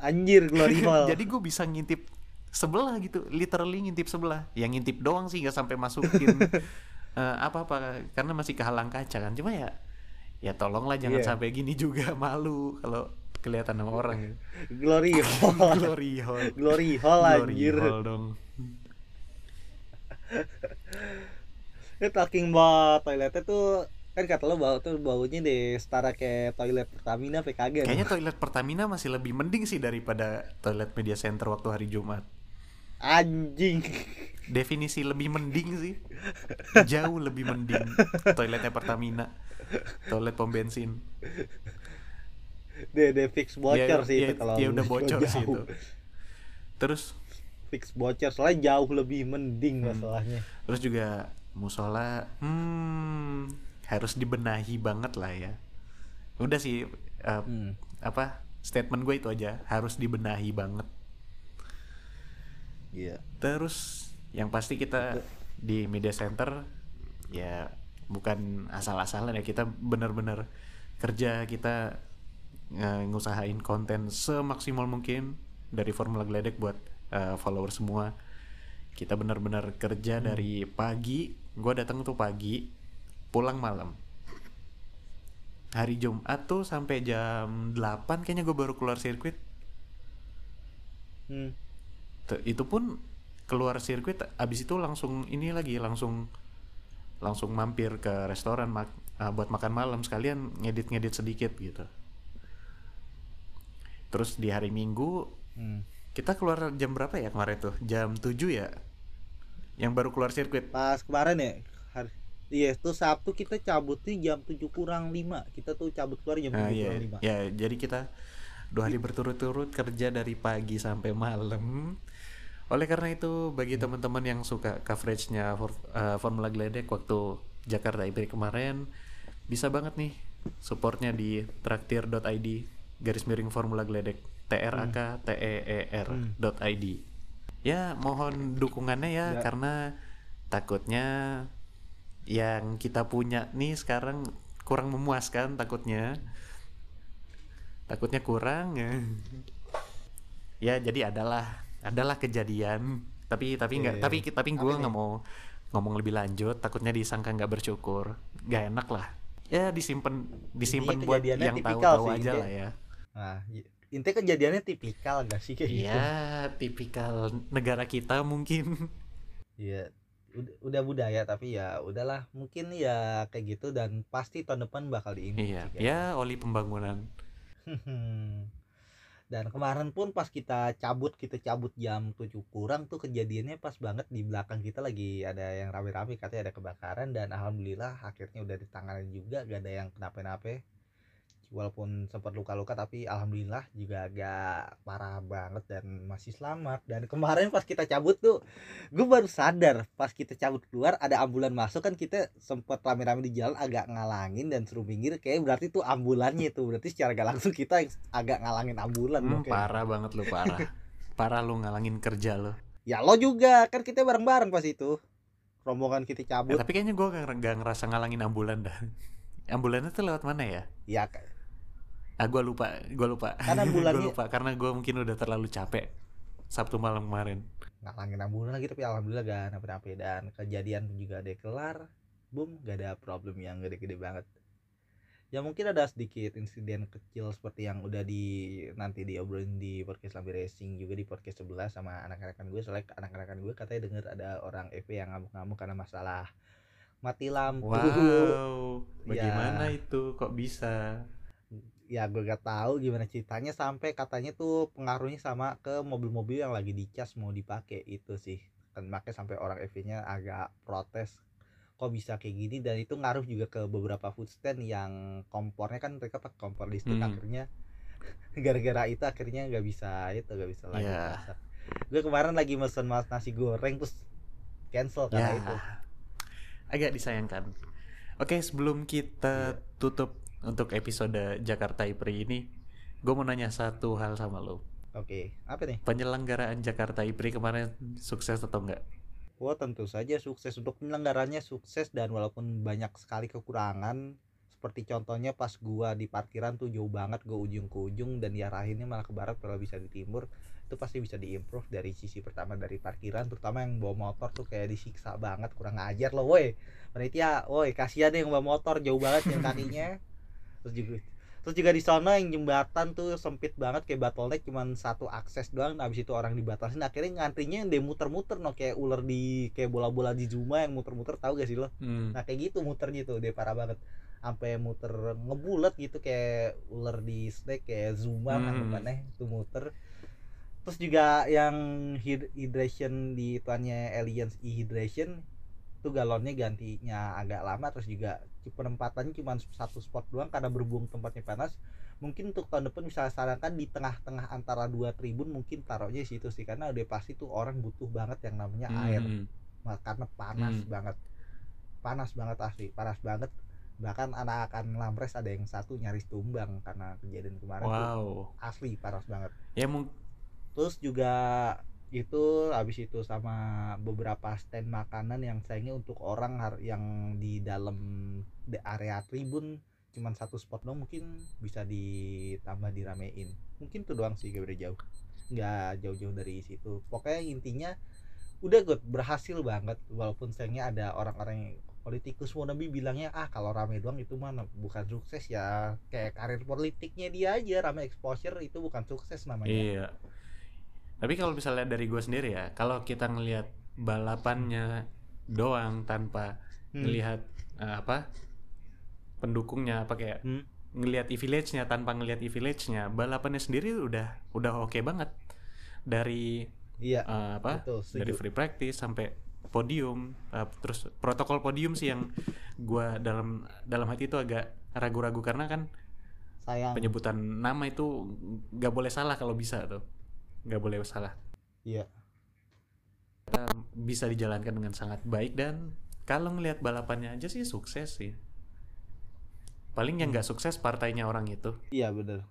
Anjir glory hole. jadi gue bisa ngintip sebelah gitu. Literally ngintip sebelah. Yang ngintip doang sih nggak sampai masukin eh, apa-apa. Karena masih kehalang kaca kan. Cuma ya ya tolonglah jangan Iya. sampai gini juga malu kalau kelihatan sama orang glory hole. glory hole glory hole glory anjir. hole dong Ini talking about toiletnya tuh kan kata lo bau tuh baunya deh setara kayak toilet Pertamina PKG. kayaknya toilet Pertamina masih lebih mending sih daripada toilet media center waktu hari Jumat anjing. definisi lebih mending sih. Jauh lebih mending. Toiletnya Pertamina. Toilet pom bensin. Deh deh fix bocor Ya, sih ya, itu kalau ya udah bocor sih jauh. itu. Terus? Fix bocor soalnya jauh lebih mending Hmm. masalahnya. Terus juga musola hmm harus dibenahi banget lah ya. Udah sih eh, Hmm. apa statement gue itu aja. Harus dibenahi banget iya. Terus yang pasti kita di media center ya bukan asal-asalan ya kita bener-bener kerja kita ngusahain konten semaksimal mungkin dari Formula Gledek buat eh, follower semua. Kita bener-bener kerja dari pagi gue datang tuh pagi pulang malam. Hari Jumat tuh sampai jam 8 kayaknya gue baru keluar sirkuit. Hmm. Te- itu pun keluar sirkuit abis itu langsung ini lagi langsung langsung mampir ke restoran mak- uh, buat makan malam. Sekalian ngedit-ngedit sedikit gitu. Terus di hari Minggu Hmm. kita keluar jam berapa ya kemarin tuh? Jam 7 ya? Yang baru keluar sirkuit. Pas kemarin ya hari iya itu Sabtu kita cabut nih jam 7 kurang 5 kita tuh cabut keluar jam 7 Nah, ya, kurang 5 ya jadi kita dua hari berturut-turut kerja dari pagi sampai malam. Oleh karena itu bagi teman-teman yang suka coveragenya for, uh, Formula Gledek waktu Jakarta IP kemarin bisa banget nih supportnya di traktir.id garis miring Formula Gledek t r a k t e e r dot id. Ya mohon dukungannya ya, Ya. karena takutnya yang kita punya nih sekarang kurang memuaskan takutnya takutnya kurang ya ya jadi adalah adalah kejadian. Tapi tapi nggak Iya. tapi tapi gue nggak mau ngomong lebih lanjut. Takutnya disangka nggak bersyukur. Nggak enak lah. Ya disimpan disimpan buat yang tahu-tahu sih, aja lah ya. Nah intinya kejadiannya tipikal gak sih kayak gitu? Iya, tipikal negara kita mungkin. Iya, udah, udah budaya tapi ya udahlah. Mungkin ya kayak gitu dan pasti tahun depan bakal diimprove Iya, sih, ya oli pembangunan. dan kemarin pun pas kita cabut kita cabut jam 7 kurang tuh kejadiannya pas banget di belakang kita lagi ada yang rame-rame katanya ada kebakaran dan alhamdulillah akhirnya udah ditangani juga gak ada yang kenapa-napa walaupun sempat luka-luka tapi alhamdulillah juga agak parah banget dan masih selamat dan kemarin pas kita cabut tuh gue baru sadar pas kita cabut keluar ada ambulan masuk kan kita sempat rame-rame di jalan agak ngalangin dan suruh minggir kayak berarti tuh ambulannya itu berarti secara gak langsung kita agak ngalangin ambulan Hmm, parah banget lu parah. parah lu ngalangin kerja lu. ya lo juga kan kita bareng-bareng pas itu rombongan kita Eh, cabut tapi kayaknya gua gak, gak ngerasa ngalangin ambulan dah. Ambulannya tuh lewat mana ya? ya Ah gua lupa, gua lupa. Kan Gua ambulannya- lupa karena gua mungkin udah terlalu capek Sabtu malam kemarin. ngalangin ambulan lagi tapi alhamdulillah gak napa-napa dan kejadian pun juga ada kelar boom gak ada problem yang gede-gede banget ya mungkin ada sedikit insiden kecil seperti yang udah di nanti diobrolin di podcast Lambi Racing juga di podcast sebelah sama anak-anakan gue soalnya anak-anakan gue katanya denger ada orang EV yang ngamuk-ngamuk karena masalah mati lampu Wow, Ya. bagaimana itu kok bisa? Ya gue gak tahu gimana ceritanya sampai katanya tuh pengaruhnya sama ke mobil-mobil yang lagi dicas mau dipakai itu sih. Kan makanya sampai orang EV-nya agak protes kok bisa kayak gini? Dan itu ngaruh juga ke beberapa food stand yang kompornya kan mereka pakai kompor listrik Hmm. akhirnya gara-gara itu akhirnya nggak bisa itu nggak bisa lagi masak. Gue kemarin lagi mesen mas nasi goreng terus cancel karena Ya, itu. Agak disayangkan. Oke, sebelum kita tutup untuk episode Jakarta IPRI ini, gue mau nanya satu hal sama lo. oke apa nih Penyelenggaraan Jakarta IPRI kemarin sukses atau enggak? Wah tentu saja sukses untuk penyelenggaranya sukses dan walaupun banyak sekali kekurangan seperti contohnya pas gua di parkiran tuh jauh banget gua ujung ke ujung dan diarahinnya malah ke barat kalau bisa di timur itu pasti bisa diimprove dari sisi pertama dari parkiran terutama yang bawa motor tuh kayak disiksa banget kurang ajar loh woi panitia woi kasihan deh yang bawa motor jauh banget yang kakinya terus juga terus juga di sana yang jembatan tuh sempit banget kayak bottleneck cuman satu akses doang habis itu orang dibatasin akhirnya ngantrinya yang dia muter-muter no kayak ular di kayak bola-bola di Zuma yang muter-muter tahu gak sih lo Hmm. nah kayak gitu muternya tuh dia parah banget sampai muter ngebulet gitu kayak ular di snake kayak Zuma Hmm. anggapannya itu muter terus juga yang hyd- hydration di tuannya aliens e hydration tuh galonnya gantinya agak lama terus juga penempatannya cuma satu spot doang karena berhubung tempatnya panas mungkin untuk tahun depan bisa sarankan di tengah-tengah antara dua tribun mungkin taruhnya di situ sih karena udah pasti tuh orang butuh banget yang namanya air Hmm. Karena panas Hmm. banget panas banget asli panas banget bahkan anak-anak Lamres ada yang satu nyaris tumbang karena kejadian kemarin tuh Wow. asli panas banget Ya mung terus juga itu habis itu sama beberapa stand makanan yang sayangnya untuk orang yang di dalam area tribun cuman satu spot dong mungkin bisa ditambah diramein. Mungkin tuh doang sih gak jauh. Nggak jauh-jauh dari situ. Pokoknya intinya udah good berhasil banget. Walaupun sayangnya ada orang-orang yang politikus wannabe bilangnya ah kalau rame doang itu mana bukan sukses ya. Kayak karir politiknya dia aja rame exposure itu bukan sukses namanya. Iya. Tapi kalau misalnya dari gue sendiri ya, kalau kita ngelihat balapannya doang tanpa Hmm. ngelihat eh, apa pendukungnya apa kayak Hmm. ngelihat e-village-nya tanpa ngelihat e-village-nya, balapannya sendiri udah udah oke banget dari Iya, eh, apa betul, setuju. dari free practice sampai podium eh, terus protokol podium sih yang gua dalam dalam hati itu agak ragu-ragu karena kan sayang. penyebutan nama itu nggak boleh salah kalau bisa tuh nggak boleh salah. Iya. Bisa dijalankan dengan sangat baik dan kalau ngelihat balapannya aja sih sukses sih. Paling yang nggak sukses partainya orang itu. Iya bener.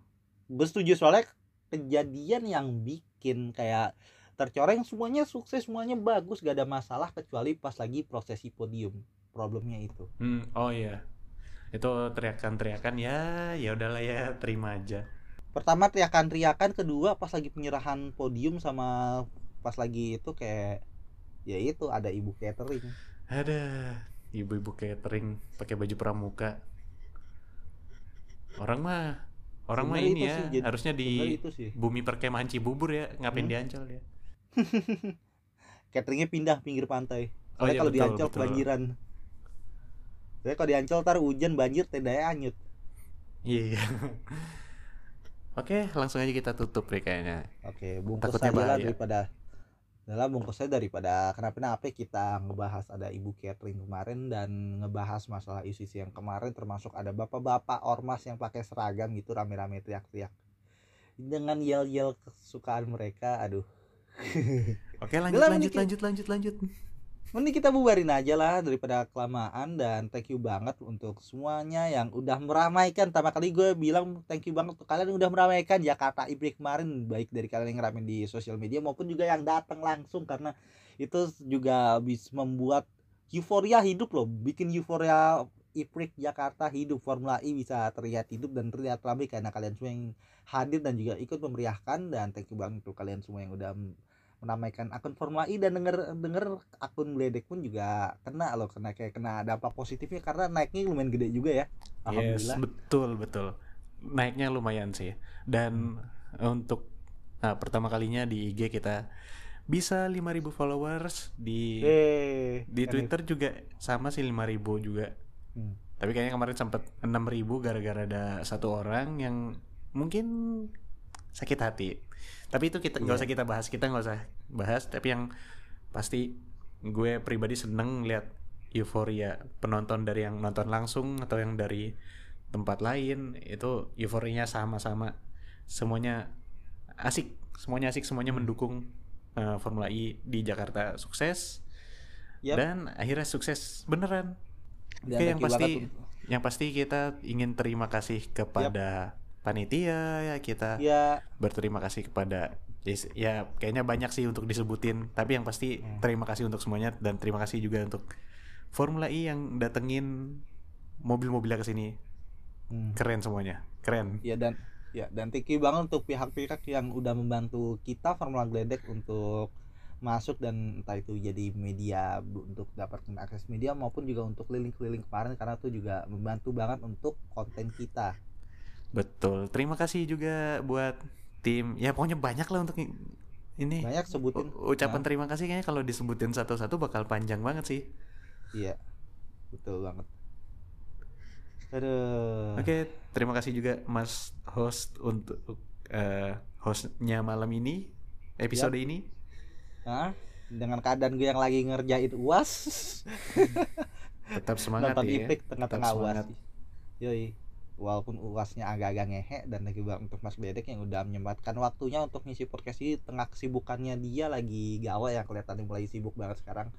Gue setuju soalnya kejadian yang bikin kayak tercoreng semuanya sukses semuanya bagus gak ada masalah kecuali pas lagi prosesi podium problemnya itu. Hmm, oh iya. Itu teriakan-teriakan ya ya udahlah ya terima aja pertama teriakan-teriakan kedua pas lagi penyerahan podium sama pas lagi itu kayak ya itu ada ibu catering. Ada ibu-ibu catering pakai baju pramuka. Orang mah orang mah Sebenarnya ini ya sih, harusnya di bumi perkemahan Cibubur ya ngapain Hmm. di Ancol ya. Cateringnya pindah pinggir pantai. Oh soalnya iya, kalau di Ancol kebanjiran. Soalnya kalau di Ancol ntar hujan banjir tendanya anyut. Iya oke langsung aja kita tutup deh kayaknya Oke, bungkus Takutnya lah bahaya. daripada dalam bungkusnya daripada kenapa-napa kita ngebahas ada ibu catering kemarin dan ngebahas masalah isu-isu yang kemarin termasuk ada bapak-bapak ormas yang pakai seragam gitu rame-rame teriak-teriak dengan yel-yel kesukaan mereka aduh oke lanjut lanjut Niki. lanjut lanjut lanjut mending kita bubarin aja lah daripada kelamaan dan thank you banget untuk semuanya yang udah meramaikan. Pertama kali gue bilang thank you banget untuk kalian yang udah meramaikan. Jakarta Ibrik kemarin baik dari kalian yang ngeramein di sosial media maupun juga yang datang langsung. Karena itu juga bisa membuat euforia hidup loh. Bikin euforia Ibrik Jakarta hidup. Formula E bisa terlihat hidup dan terlihat ramai karena kalian semua yang hadir dan juga ikut memeriahkan. Dan thank you banget untuk kalian semua yang udah menamaikan akun Formula E dan denger denger akun Gledek pun juga kena loh kena kayak kena dampak positifnya karena naiknya lumayan gede juga ya. Yes alhamdulillah. betul betul. Naiknya lumayan sih. Dan untuk nah, pertama kalinya di IG kita bisa 5000 followers di eh di kan Twitter juga sama sih 5000 juga. Hmm. tapi kayaknya kemarin sempat 6000 gara-gara ada satu orang yang mungkin sakit hati tapi itu kita nggak Iya. usah kita bahas kita nggak usah bahas tapi yang pasti gue pribadi seneng lihat euforia penonton dari yang nonton langsung atau yang dari tempat lain itu euforianya sama-sama semuanya asik semuanya asik semuanya Hmm. mendukung eh, Formula E di Jakarta sukses Yap. dan akhirnya sukses beneran Dan Oke, yang pasti banget yang pasti kita ingin terima kasih kepada panitia ya kita ya berterima kasih kepada ya kayaknya banyak sih untuk disebutin tapi yang pasti Hmm. terima kasih untuk semuanya dan terima kasih juga untuk Formula E yang datengin mobil-mobilnya ke sini hmm. keren semuanya keren ya dan ya dan thank you banget untuk pihak-pihak yang udah membantu kita Formula Gledek untuk masuk dan entah itu jadi media untuk dapatkan akses media maupun juga untuk keliling-keliling kemarin karena itu juga membantu banget untuk konten kita betul. Terima kasih juga buat tim. Ya pokoknya banyak lah untuk ini. Banyak sebutin. U- ucapan Nah, terima kasih kayaknya kalau disebutin satu-satu bakal panjang banget sih. Iya. Betul banget. Aduh. Oke, terima kasih juga Mas host untuk eh, hostnya malam ini, episode ini. Hah? dengan keadaan gue yang lagi ngerjain uas. Tetap semangat nonton ya. Ipik tengah-tengah Tetap uas. semangat. yoi walaupun uasnya agak-agak ngehe dan lagi banget untuk Mas Bedek yang udah menyempatkan waktunya untuk ngisi podcast ini tengah kesibukannya dia lagi gawe ya kelihatan mulai sibuk banget sekarang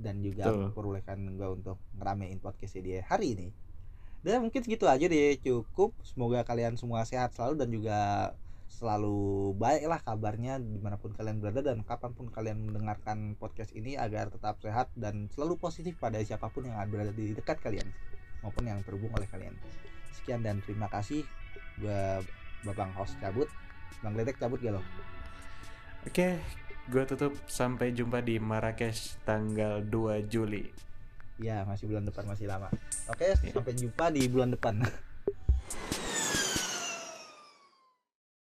dan juga Betul. memperbolehkan gue untuk ngeramein podcastnya dia hari ini. Dan mungkin segitu aja deh cukup. Semoga kalian semua sehat selalu dan juga selalu baik lah kabarnya di mana pun kalian berada dan kapan pun kalian mendengarkan podcast ini agar tetap sehat dan selalu positif pada siapa pun yang berada di dekat kalian maupun yang terhubung oleh kalian sekian dan terima kasih. Gua babang host cabut. Bang Ledek cabut gak lo? Oke gue tutup. Sampai jumpa di Marrakesh tanggal 2 Juli. Ya masih bulan depan masih lama. Oke sampai jumpa di bulan depan